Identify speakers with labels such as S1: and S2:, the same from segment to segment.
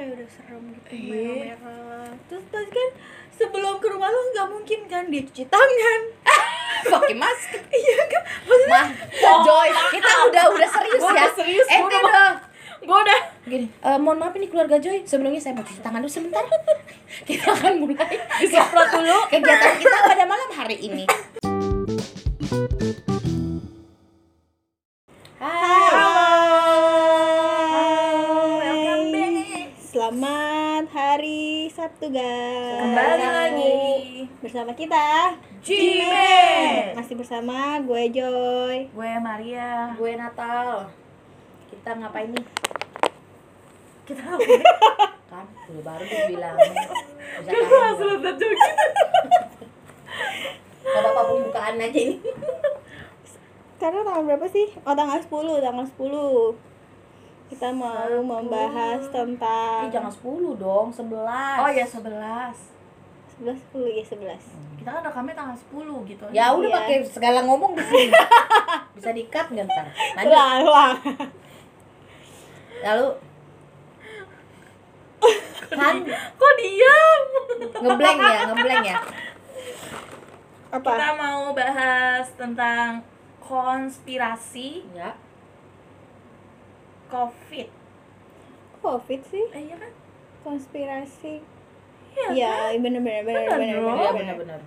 S1: kayak udah serem gitu
S2: Iya.
S1: merah-merah. Terus pas kan sebelum ke rumah lu nggak mungkin kan dia cuci tangan.
S3: Pakai masker.
S1: Iya kan? Maksudnya
S3: mah Joy kita udah udah serius ya.
S2: serius,
S3: eh
S2: udah- gue udah.
S3: Gini eh, mohon maaf ini keluarga Joy. Sebelumnya saya mau cuci tangan dulu sebentar. Kita akan mulai disemprot dulu. kegiatan kita pada malam hari ini
S1: Sabtu guys.
S2: Kembali lagi.
S1: bersama kita
S2: Jimen
S1: masih bersama gue Joy.
S2: Gue Maria.
S3: Gue Natal. Kita ngapain nih?
S2: Kita
S3: kan udah baru dia bilang tahan dulu.
S2: sudah joget
S3: Gak apa-apa pembukaan aja ini.
S1: Karena tanggal berapa sih? Oh tanggal 10, tanggal 10 Kita mau membahas
S3: Eh,
S1: tentang
S3: jangan 10 dong, 11
S2: oh ya 11
S1: 11, 10, ya 11
S2: kita kan rekamnya tanggal 10 gitu
S3: Ya udah
S1: Iya.
S3: pakai segala ngomong di sini. Bisa di-cut nggak ntar? Lanjut.
S1: Ulang, ulang
S3: Lalu kan
S2: kok diam
S3: ngeblank ya, ngeblank ya.
S1: Apa?
S2: kita mau bahas tentang konspirasi
S3: Ya.
S2: Covid
S1: Covid sih?
S2: eh iya kan
S1: Konspirasi
S2: Iya
S1: Iya, bener bener bener
S2: Bener
S1: bener
S2: dong.
S3: Iya
S1: bener
S3: benar-benar.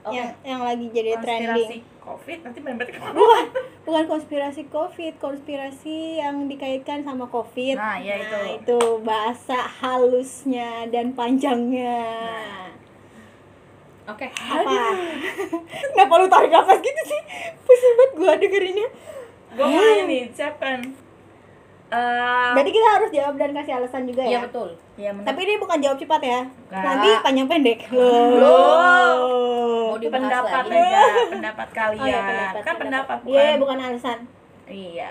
S3: Oke.
S1: Yang, yang lagi jadi
S2: konspirasi
S1: trending
S2: covid nanti benar
S1: Bukan, bukan konspirasi Covid Konspirasi yang dikaitkan sama Covid
S2: Nah, ya
S1: Nah,
S2: itu.
S1: itu bahasa halusnya dan panjangnya
S3: Oke.
S1: Apa? Kenapa lu tarik nafas gitu sih? Pusing banget gua dengerinnya
S2: gue mau nih siapkan Eh,
S1: Berarti kita harus jawab dan kasih alasan juga
S3: Iya
S1: ya?
S3: betul.
S2: ya benar.
S1: Tapi ini bukan jawab cepat ya?
S2: Enggak.
S1: Nanti panjang pendek
S2: Loh.
S3: Mau dibahas
S2: pendapat
S3: lagi.
S2: aja pendapat kalian
S1: Oh iya pendapat.
S2: kan pendapat bukan
S1: Iya, bukan alasan.
S2: iya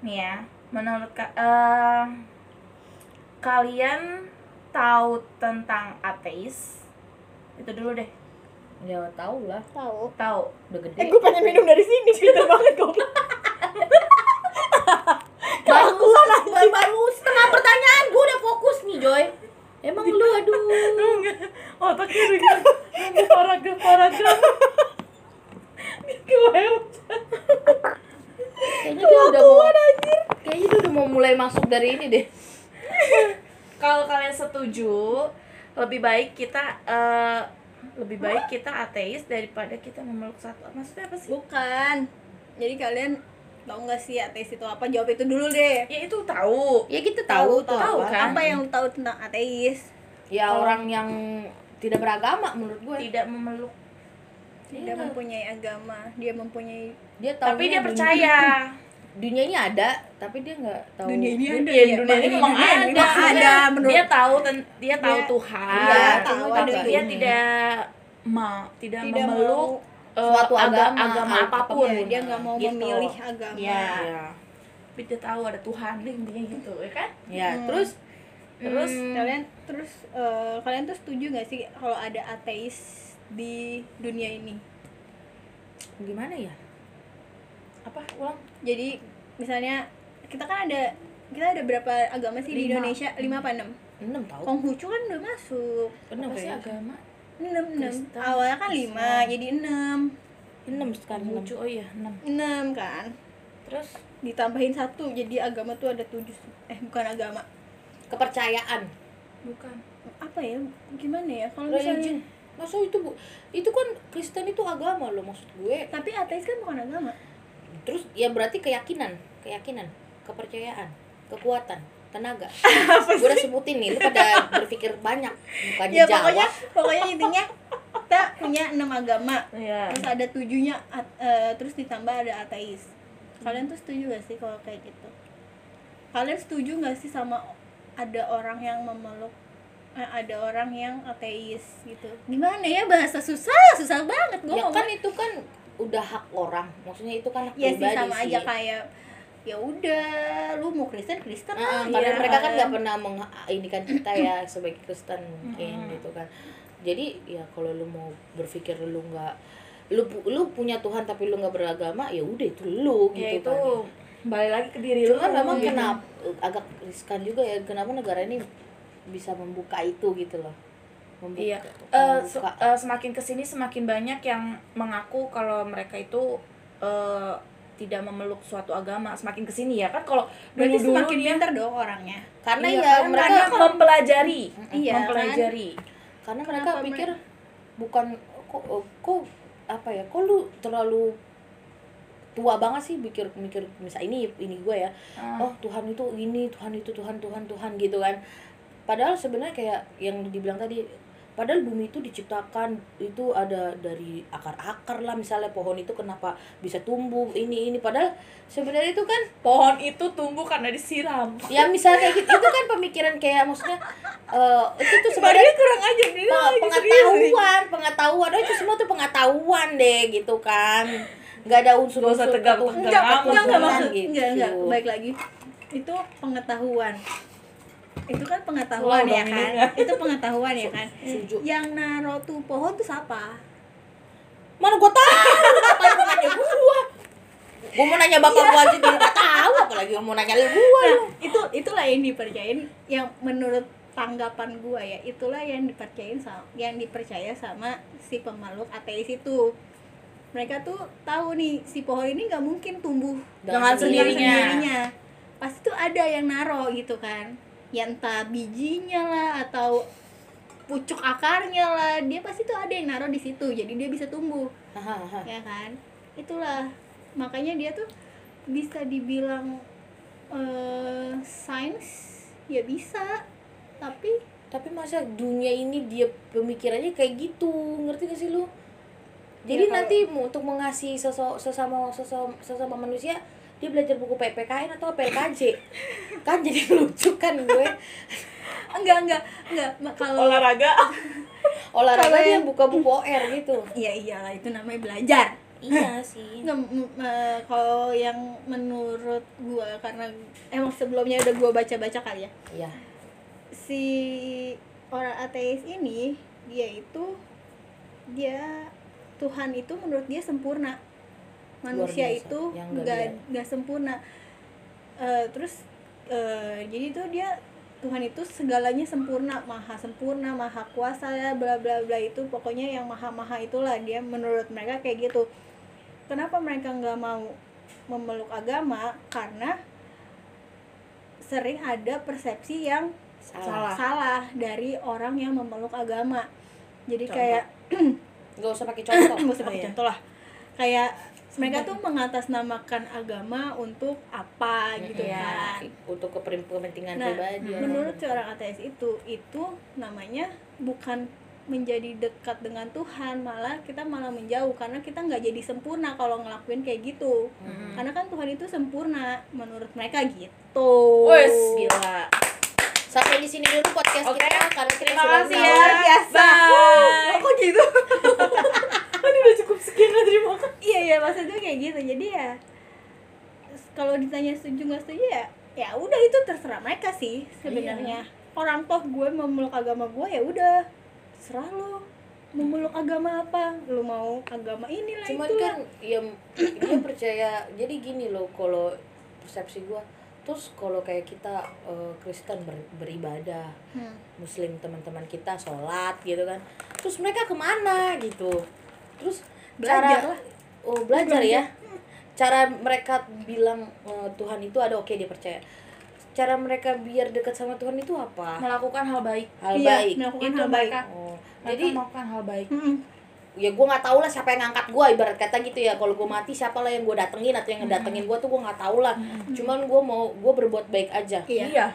S2: nih ya menurut ka eh, kalian tahu tentang ateis itu dulu deh
S3: Ya tahu lah.
S1: Tahu.
S2: tahu
S3: Udah gede.
S1: Eh, gue pengen minum dari sini, pintar banget goblok.
S3: baru, baru, baru setengah pertanyaan gue udah fokus nih Joy. Emang lu aduh.
S2: otaknya udah gitu nunggu paragraf paragraf
S3: Kayaknya dia udah mau Kayaknya dia udah mau mulai masuk dari ini deh.
S2: kalau kalian setuju lebih baik kita eh, lebih baik kita ateis daripada kita memeluk satu maksudnya apa sih
S1: Bukan. Jadi kalian tahu nggak sih ateis itu apa? Jawab itu dulu deh.
S2: ya itu tahu
S3: Ya kita tahu tuh
S2: tahu
S3: apa.
S2: kan?
S1: Apa yang lu tahu tentang ateis?
S3: Ya
S2: Kalau-
S3: orang yang tidak beragama menurut gue.
S2: tidak memeluk
S1: Dia mempunyai agama, dia mempunyai
S3: Dia tahu
S2: tapi dia percaya
S3: dunia ini ada, tapi dia nggak tahu.
S1: Dunia ini ada,
S2: Iya,
S1: ya?
S2: dunia ini memang
S1: Dunia ini
S2: ada.
S1: memang ada menurut
S2: dia tahu ten- dia tahu
S1: Dia-
S2: Tuhan
S3: Iya,
S1: tahu
S2: tapi
S1: ada
S2: dia tidak ma tidak,
S1: tidak
S2: memeluk
S1: mau
S3: suatu
S2: aga-
S3: agama,
S2: agama
S3: apa
S2: pun.
S1: apa pun ya, dia nggak mau
S2: Gitu.
S1: memilih agama.
S2: Iya.
S3: Iya.
S2: tapi dia tahu ada Tuhan intinya gitu ya kan
S3: Ya,
S1: Hmm.
S3: terus
S2: terus
S3: Hmm.
S1: Kalian terus eh, kalian tuh setuju nggak sih kalau ada ateis di dunia ini?
S3: gimana ya?
S2: apa ulang
S1: Jadi misalnya kita kan ada kita ada berapa agama sih di
S2: Lima.
S1: Indonesia? Lima apa enam?
S3: Enam tahu.
S1: Konghucu kan udah masuk.
S3: Enam
S2: apa sih agama
S1: Enam, enam. Awalnya kan lima, jadi enam.
S3: Enam sekarang
S2: lucu oh iya enam
S1: Enam kan.
S2: terus
S1: Ditambahin satu, jadi agama tuh ada tujuh. Eh bukan agama.
S3: Kepercayaan.
S2: bukan
S1: Apa ya? Gimana ya? Kalau misalnya
S3: Masa itu bu, itu kan Kristen itu agama loh maksud gue.
S1: tapi ateis kan bukan agama.
S3: Terus ya berarti keyakinan, keyakinan, kepercayaan, kekuatan, tenaga. gue udah sebutin nih, lu pada berpikir banyak, bukan
S1: ya
S3: dijawab.
S1: pokoknya pokoknya intinya kita punya enam agama
S2: Iya.
S1: terus ada tujuhnya at- eh, terus ditambah ada ateis kalian tuh setuju gak sih kalau kayak gitu kalian setuju gak sih sama ada orang yang memeluk eh, ada orang yang ateis gitu gimana ya bahasa susah susah banget gue
S3: ya kan itu kan udah hak orang, maksudnya itu kan hak
S1: ya sih
S3: pribadi
S1: sama
S3: sih.
S1: aja kayak ya udah lu mau Kristen Kristen
S3: Nah,
S1: lah
S3: karena
S1: Iya.
S3: mereka kan nggak pernah meng ini kan kita ya sebagai Kristen mungkin gitu kan jadi ya kalau lu mau berpikir lu nggak lu lu punya Tuhan tapi lu nggak beragama ya udah itu lu
S2: ya
S3: gitu
S2: itu
S3: kan
S2: balik lagi ke diri lu
S3: cuman memang
S2: gitu.
S3: kenapa agak riskan juga ya kenapa negara ini bisa membuka itu gitu loh membuka,
S2: Iya. Se-
S3: membuka.
S2: eh, semakin ke sini semakin banyak yang mengaku kalau mereka itu eh, tidak memeluk suatu agama. Semakin ke sini ya kan kalau
S1: berarti
S2: dulu-dulu
S1: semakin
S2: dia-
S1: pintar dong orangnya
S3: karena
S2: Iya,
S3: ya
S2: kan,
S3: mereka
S2: karena mempelajari,
S1: Iya, kan?
S2: mempelajari.
S3: karena mereka
S1: Kenapa
S3: pikir bukan kok kok apa ya kok lu terlalu tua banget sih mikir mikir misal ini ini gue ya
S2: Ah.
S3: oh Tuhan itu ini Tuhan itu Tuhan Tuhan Tuhan gitu kan padahal sebenarnya kayak yang dibilang tadi padahal bumi itu diciptakan itu ada dari akar-akar lah misalnya pohon itu kenapa bisa tumbuh ini ini. Padahal sebenarnya itu kan
S2: Pohon itu tumbuh karena disiram.
S3: ya misalnya kayak gitu itu kan pemikiran kayak maksudnya eh, itu tuh sebenarnya
S2: kurang aja nih.
S3: Peng- pengetahuan pengetahuan. Oh, itu semua tuh pengetahuan deh gitu kan. Nggak ada unsur
S2: Nggak usah
S3: unsur
S2: tegang- tegang
S1: enggak enggak enggak maksud
S3: gitu.
S1: enggak enggak baik lagi. Itu pengetahuan itu kan pengetahuan ya kan? itu pengetahuan ya kan?
S3: Setuju.
S1: yang naro tuh pohon tuh siapa?
S3: Mana gua tahu? Apa yang nanya? Gua gua. Mau nanya bapak gua aja dia nggak tahu apalagi mau nanya lu. Gua
S1: nah itu itulah yang dipercayain yang menurut tanggapan gua ya itulah yang dipercayain sama yang dipercaya sama si pemeluk ateis itu. Mereka tuh tahu nih si pohon ini nggak mungkin tumbuh
S2: Dengan
S1: dengan
S2: sendirinya.
S1: sendirinya. Pasti tuh ada yang naro gitu kan ya entah bijinya lah atau pucuk akarnya lah dia pasti tuh ada yang naro di situ jadi dia bisa tumbuh. Ya kan? Itulah. Makanya dia tuh bisa dibilang eh sains ya bisa. Tapi
S3: tapi masa dunia ini dia pemikirannya kayak gitu? Ngerti gak sih lu? Jadi
S1: Ya, kalau-
S3: nanti untuk mengasihi sesama sesama sesama, sesama manusia dia belajar buku PPKN atau PKJ kan jadi lucu kan gue.
S1: Enggak enggak enggak. Kalau
S2: Olahraga.
S3: olahraga
S1: Kalau
S3: dia
S1: yang-
S3: buka buku OR gitu.
S1: Iya iyalah itu namanya belajar.
S3: Iya sih.
S1: Nggak, eh, kalau yang menurut gua karena emang sebelumnya udah gua baca-baca kali ya.
S3: Iya.
S1: Si orang ateis ini dia itu dia Tuhan itu menurut dia sempurna manusia
S3: biasa.
S1: itu
S3: nggak
S1: nggak sempurna. Eh, terus eh, jadi tuh dia Tuhan itu segalanya sempurna. Maha sempurna maha kuasa ya bla bla bla. Itu pokoknya yang maha maha itulah dia menurut mereka kayak gitu. Kenapa mereka nggak mau memeluk agama? Karena sering ada persepsi yang
S3: salah.
S1: salah dari orang yang memeluk agama. Jadi
S3: Contoh.
S1: kayak
S3: nggak usah pakai contoh.
S1: Nggak usah pakai
S2: iya.
S1: contoh lah. Kayak mereka tuh mengatasnamakan agama untuk apa gitu
S3: Iya,
S1: kan
S3: untuk kepentingan
S1: nah
S3: pribadi
S1: menurut seorang ateis itu itu namanya bukan menjadi dekat dengan Tuhan malah kita malah menjauh karena kita nggak jadi sempurna kalau ngelakuin kayak gitu
S3: Hmm.
S1: karena kan Tuhan itu sempurna menurut mereka gitu
S2: Wes, gila.
S3: sampai di sini dulu podcast
S2: Oke.
S3: kita karena kita
S2: Terima
S3: sudah
S2: kasih ya.
S1: Biasa.
S2: Bye.
S1: kok gitu
S2: Ini udah cukup sekian lah terima kasih.
S1: iya iya maksudnya kayak gitu. Jadi ya kalau ditanya setuju nggak setuju ya ya udah itu terserah mereka sih sebenarnya. Orang toh gue memeluk agama gue ya udah serah lo. Memeluk agama apa? Lu mau agama inilah
S3: cuman
S1: itu
S3: kan ya dia percaya jadi gini loh kalau persepsi gua terus kalau kayak kita eh, Kristen ber- beribadah
S1: hmm.
S3: Muslim teman-teman kita sholat gitu kan terus mereka ke mana gitu terus
S1: Belajar
S3: cara
S1: lah.
S3: oh belajar ya? cara mereka bilang eh, Tuhan itu ada oke dia percaya. Cara mereka biar dekat sama Tuhan itu apa?
S2: Melakukan hal baik.
S3: hal
S1: Iya,
S3: baik.
S1: melakukan
S2: Itu
S1: hal baik.
S2: mereka.
S3: oh,
S2: Jadi
S3: jadi
S2: melakukan hal baik.
S1: Mm-mm.
S3: ya gue nggak tahu lah siapa yang ngangkat gue ibarat kata gitu ya kalau gue mati siapa lah yang gue datengin atau yang ngedatengin gue tuh gue nggak tahu lah. Cuman gue mau gue berbuat baik aja.
S1: Iya.
S2: Iya.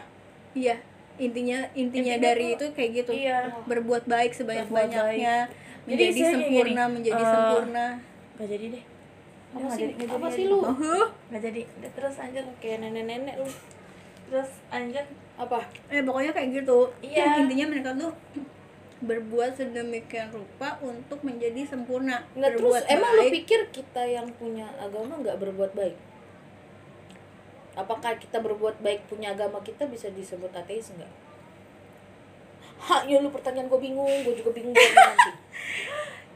S1: iya. Intinya intinya
S2: Intinya
S1: dari
S2: tuh-
S1: itu kayak gitu.
S2: Iya.
S1: berbuat baik sebanyak banyaknya
S2: Jadi
S1: menjadi sempurna
S2: gini,
S1: menjadi
S2: eh,
S1: sempurna.
S2: Gak jadi deh.
S3: apa
S2: nggak
S3: sih?
S2: jadi- nggak
S3: apa
S2: jadi,
S3: sih
S2: nggak
S3: lu
S1: oh
S2: Gak jadi. Udah terus anjir.
S3: kayak nenek-nenek lu.
S2: Terus anjir.
S3: apa?
S1: Eh pokoknya kayak gitu.
S2: Iya.
S1: intinya mereka tuh berbuat sedemikian rupa untuk menjadi sempurna.
S3: Nggak terus
S1: berbuat
S3: emang lu
S1: baik.
S3: pikir kita yang punya agama nggak berbuat baik? Apakah kita berbuat baik punya agama kita bisa disebut ateis nggak Hah, ya lu pertanyaan gue bingung, gue juga bingung. Nanti.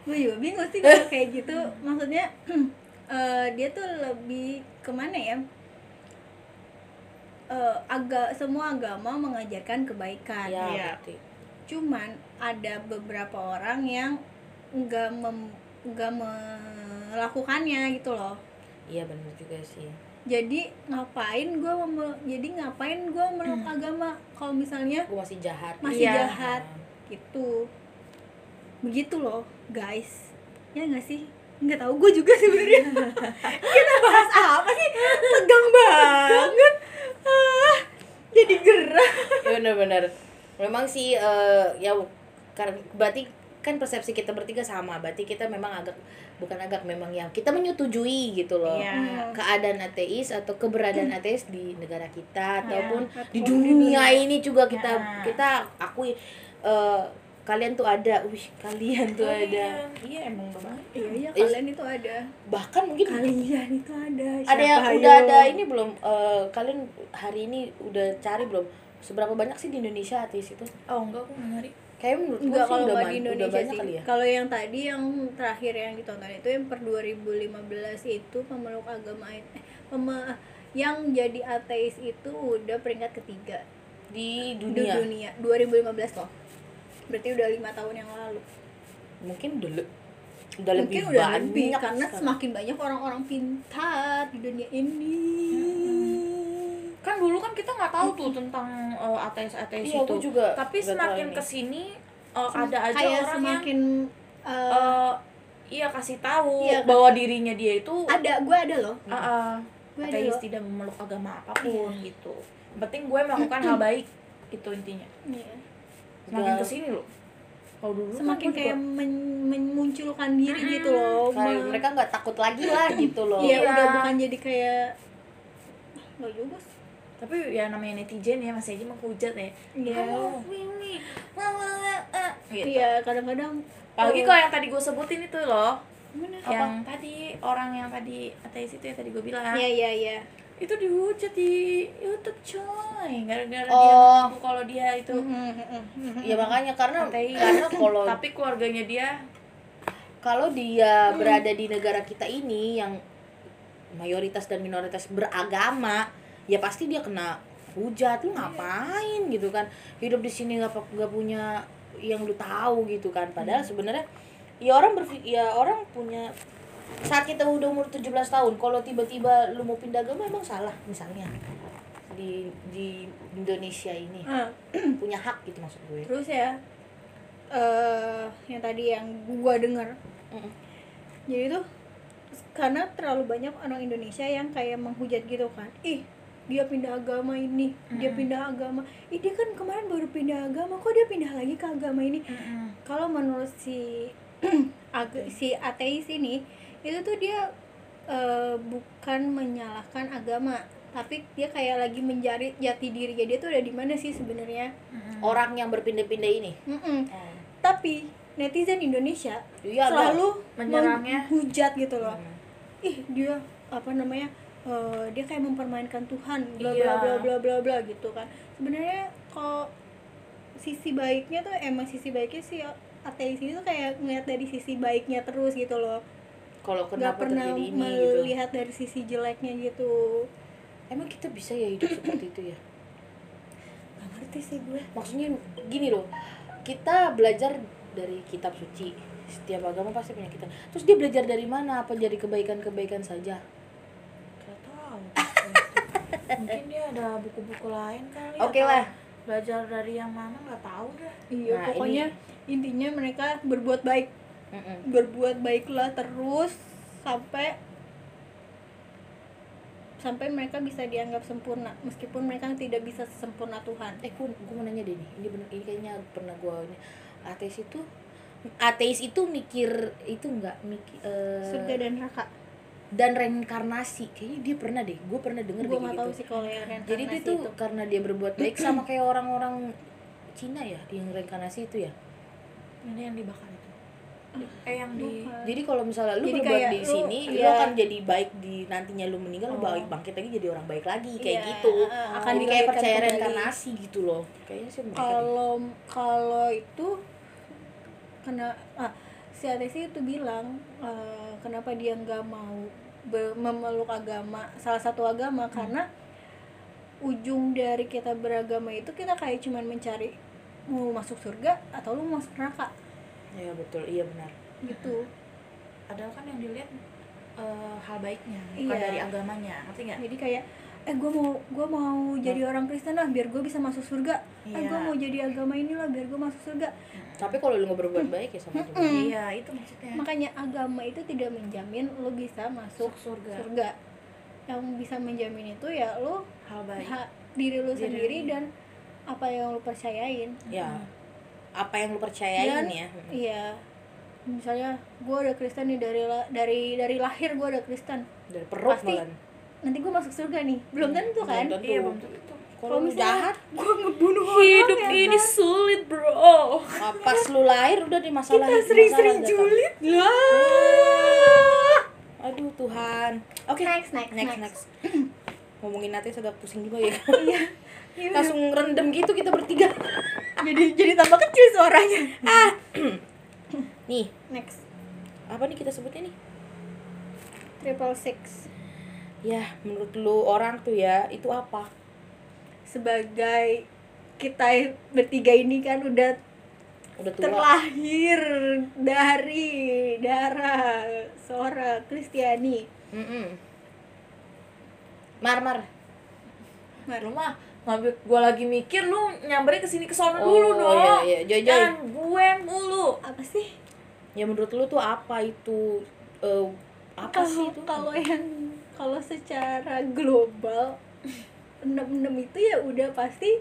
S1: gue juga bingung sih kalau kayak gitu. Maksudnya eh, dia tuh lebih ke mana ya? Eh, aga semua agama mengajarkan kebaikan.
S3: Ya berarti.
S1: cuman ada beberapa orang yang nggak mem nggak melakukannya gitu loh.
S3: Iya benar juga sih
S1: jadi ngapain gue jadi ngapain gue meluk agama? Kalau misalnya
S3: gue masih jahat.
S1: masih
S2: Iya.
S1: jahat gitu. Begitu loh guys. Ya nggak sih? Nggak tahu gue juga sebenarnya. Kita bahas apa sih? Tegang banget. Ah, jadi gerah.
S3: Ya benar-benar. Memang sih eh, ya karena berarti kan persepsi kita bertiga sama. Berarti kita memang agak bukan agak memang yang kita menyetujui gitu loh.
S2: Iya.
S3: keadaan ateis atau keberadaan ateis di negara kita ataupun
S1: ataupun
S3: di
S1: di
S3: dunia ini juga kita
S2: Ya.
S3: kita akui eh, kalian tuh ada. Wih kalian tuh ada.
S2: Kalian. iya emang banget.
S1: Iya iya
S3: Is-
S1: kalian itu ada.
S3: Bahkan mungkin
S1: kalian itu ada.
S3: Ada yang
S1: Siapa,
S3: udah
S1: ayo?
S3: ada ini belum? Eh, kalian hari ini udah cari belum? Seberapa banyak sih di Indonesia ateis itu?
S2: Oh enggak aku nggak nyari
S3: kayak menurut gue
S1: Enggak kalau
S3: udah, banyak
S1: sih.
S3: kali ya
S1: Kalau yang tadi yang terakhir yang ditonton itu yang per 2015 itu pemeluk agama eh, peme- yang jadi ateis itu udah peringkat ketiga
S3: di
S1: di
S3: dunia
S1: dunia 2015 loh. Berarti udah lima tahun yang lalu.
S3: mungkin le- udah
S1: Mungkin
S3: lebih
S1: udah
S3: banyak
S1: lebih karena
S3: sekarang.
S1: semakin banyak orang-orang pintar di dunia ini.
S2: Kan dulu kan kita nggak tahu tuh tentang uh, ateis ateis
S3: iya
S2: itu
S3: juga
S2: tapi
S3: nggak
S2: semakin
S3: ini.
S2: ke sini uh, ada aja
S1: Kayak
S2: orang
S1: semakin
S2: yang
S1: eh,
S2: uh, iya kasih tahu
S1: Iya, kan?
S2: bahwa dirinya dia itu
S1: ada gue ada loh.
S2: uh, uh,
S1: Gue ada
S2: ateis
S1: loh.
S2: tidak memeluk agama apa pun gitu Yang penting gue melakukan hal baik itu intinya
S1: Iya.
S2: semakin
S3: Udah-
S2: ke sini loh kalau dulu kan
S1: Semakin
S2: juga-
S1: kayak men- memunculkan diri gitu loh.
S3: Kayak
S1: me-
S3: mereka nggak takut lagi lah gitu loh
S1: Iya,
S2: Iya.
S1: udah bukan jadi kayak Gak juga sih.
S2: Tapi ya namanya netizen ya masih aja menghujat ya.
S1: Iya.
S2: Gitu.
S1: Iya, kadang-kadang
S2: apalagi
S1: oh,
S2: kalau yang tadi gue sebutin itu loh.
S1: Gimana?
S2: yang tadi orang yang tadi ateis itu yang tadi gue bilang.
S1: Iya, iya, iya.
S2: itu dihujat di YouTube coy. Gara-gara dia
S3: Oh.
S2: ngaku kalau dia itu
S3: ya makanya karena
S2: ateis.
S3: karena kalau
S2: tapi keluarganya dia
S3: kalau dia berada di negara kita ini yang mayoritas dan minoritas beragama ya pasti dia kena hujat lu ngapain gitu kan? Hidup di sini nggak punya yang lu tahu gitu kan? Padahal sebenarnya ya orang berpikir ya orang punya saat kita udah umur 17 tahun kalau tiba-tiba lu mau pindah agama emang salah misalnya. Di di Indonesia ini.
S1: Ah,
S3: punya hak gitu maksud gue.
S1: Terus ya eh yang tadi yang gua denger.
S3: Mm-mm.
S1: jadi tuh karena terlalu banyak orang Indonesia yang kayak menghujat gitu kan. Ih dia pindah agama ini dia
S2: Mm-mm.
S1: pindah agama. Ih dia kan kemarin baru pindah agama kok dia pindah lagi ke agama ini? Kalau menurut si ag- si ateis ini itu tuh dia eh, bukan menyalahkan agama tapi dia kayak lagi mencari jati dirinya dia tuh ada di mana sih sebenarnya?
S3: Orang yang berpindah-pindah ini?
S1: Mm-mm. tapi netizen Indonesia
S3: Iya,
S1: selalu
S2: Menyerangnya.
S1: menghujat gitu loh.
S3: Hmm.
S1: ih dia apa namanya eh, dia kayak mempermainkan Tuhan bla bla
S2: Iya.
S1: bla bla bla bla gitu kan. Sebenarnya kalau sisi baiknya tuh emang sisi baiknya sih ateis ini tuh kayak ngeliat dari sisi baiknya terus gitu loh.
S3: Kalau kenapa
S1: pernah
S3: terjadi ini gitu.
S1: melihat dari sisi jeleknya gitu.
S3: Emang kita bisa ya hidup seperti itu ya?
S1: Nggak ngerti sih gue.
S3: Maksudnya gini loh kita belajar dari kitab suci. Setiap agama pasti punya kitab. Terus dia belajar dari mana? Apa jadi kebaikan-kebaikan saja?
S2: Gak tahu mungkin dia ada buku-buku lain kali
S3: Oke
S2: atau
S3: lah.
S2: belajar dari yang mana nggak tahu dah
S1: iya
S3: Nah,
S1: pokoknya intinya mereka berbuat baik.
S3: Mm-mm.
S1: berbuat baiklah terus sampai sampai mereka bisa dianggap sempurna. Meskipun mereka tidak bisa sempurna Tuhan.
S3: Eh gue gue mau nanya deh nih. Ini bener ini kayaknya pernah gue ini. Ateis itu ateis itu mikir itu enggak mikir eh,
S1: surga dan neraka
S3: dan reinkarnasi kayaknya dia pernah deh gue pernah denger
S1: gue
S3: deh
S1: nggak
S3: kayak
S1: tahu
S3: gitu
S1: sih kalau yang
S3: jadi dia tuh
S1: itu
S3: karena dia berbuat baik sama kayak orang-orang Cina ya yang reinkarnasi itu ya
S2: ini yang dibakar itu eh yang di
S1: Bukan.
S3: Jadi kalau misalnya lu
S1: Jadi
S3: berbuat
S1: kayak
S3: di
S1: lu-
S3: sini, lu
S1: iya.
S3: akan jadi baik di nantinya lu meninggal lu
S2: Oh.
S3: balik bangkit lagi jadi orang baik lagi kayak
S1: Iya,
S3: gitu.
S1: uh, akan
S3: jadi kayak percaya
S1: kembali.
S3: reinkarnasi gitu loh. Kayaknya sih
S1: kalau kalau itu kena ah si ateis itu bilang eh, kenapa dia nggak mau memeluk agama salah satu agama
S3: Hmm.
S1: karena ujung dari kita beragama itu kita kayak cuman mencari mau masuk surga atau lu mau masuk neraka.
S3: Ya betul. Iya benar.
S1: Gitu.
S2: Padahal kan yang dilihat eh, hal baiknya bukan
S1: Iya.
S2: dari agamanya ngerti nggak?
S1: Jadi kayak eh gue mau gue mau jadi orang Kristen lah biar gue bisa masuk surga. Eh
S2: Iya.
S1: gue mau jadi agama ini lah biar gue masuk surga.
S3: Tapi kalau lu nggak berbuat baik ya sama juga
S1: Mm.
S2: iya itu maksudnya.
S1: Makanya agama itu tidak menjamin lo bisa masuk
S2: surga.
S1: surga. Yang bisa menjamin itu ya lo
S2: hal baik.
S1: ha- diri lo
S2: Diri.
S1: sendiri dan apa yang lo percayain.
S3: Ya. Apa yang lu percayain
S1: Dan-
S3: ya.
S1: Iya misalnya gue udah Kristen nih dari dari dari lahir gue udah Kristen.
S3: Dari perut
S1: Pasti.
S3: malah
S1: nanti gue masuk surga nih. Belum tentu kan?
S3: Belum tentu.
S2: iya belum tentu.
S3: Kalau jahat
S1: gue ngebunuh
S2: hidup
S1: orang ya
S2: ini
S1: kan?
S2: sulit bro.
S3: Ah, pas lu lahir udah di masalah
S1: kita sering-sering julid. Lah
S3: aduh Tuhan. Oke
S1: next next
S3: next
S1: next,
S3: next. Ngomongin nanti agak pusing juga ya.
S1: Iya. Iya,
S3: langsung rendem gitu kita bertiga.
S1: Jadi jadi tambah kecil suaranya.
S3: Nih.
S1: Next.
S3: Apa nih kita sebutnya nih?
S1: Triple six
S3: ya menurut lu orang tuh ya itu apa?
S1: Sebagai kita bertiga ini kan udah
S3: udah tua.
S1: terlahir dari darah seorang Kristiani.
S3: Mm-mm. mar mar.
S2: Lu mah ngambil gua lagi mikir lu nyamperin ke sini ke sono
S3: Oh,
S2: dulu dong
S3: iya, iya.
S2: Dan gue mulu.
S1: Apa sih?
S3: Ya menurut lu tuh apa itu? Eh, apa
S1: kalau
S3: sih itu?
S1: kalau yang kalau secara global enam-enam itu ya udah pasti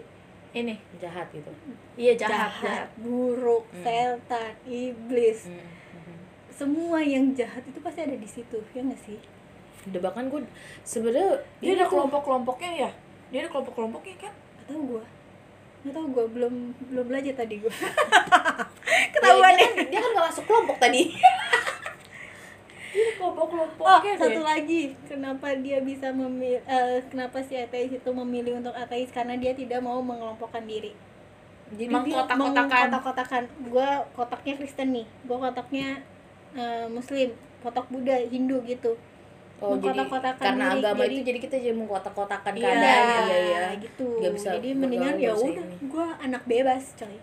S2: ini
S3: jahat gitu
S2: iya jahat,
S1: jahat,
S2: jahat.
S1: buruk,
S3: Hmm.
S1: setan, iblis,
S3: Mm, mm.
S1: semua yang jahat itu pasti ada di situ, ya nggak sih?
S3: Udah bahkan gue sebenarnya
S2: dia ada kelompok-kelompoknya ya dia ada kelompok-kelompoknya kan
S1: Gak tau gue, gak tau gue belum belum belajar tadi gue.
S3: Ya,
S1: Ketahuan
S3: dia,
S1: ya.
S3: kan, dia kan gak masuk kelompok tadi
S2: ada
S1: Oh,
S2: kelompok-kelompoknya
S1: satu lagi, kenapa dia bisa memilih, kenapa si ateis itu memilih untuk ateis karena dia tidak mau mengelompokkan diri.
S3: jadi dia
S2: Mengkotak-kotakan.
S1: Mengkotak-kotakan. Gue kotaknya Kristen nih, gue kotaknya eh, Muslim, kotak Buddha, Hindu gitu.
S3: oh jadi karena
S1: diri,
S3: agama
S1: jadi-
S3: itu jadi kita jadi mengkotak-kotakan
S2: Iya,
S3: keadaan
S1: Iya,
S3: iya iya
S1: gitu.
S3: Nggak bisa
S1: Jadi mendingan ya udah, gue anak bebas, coy.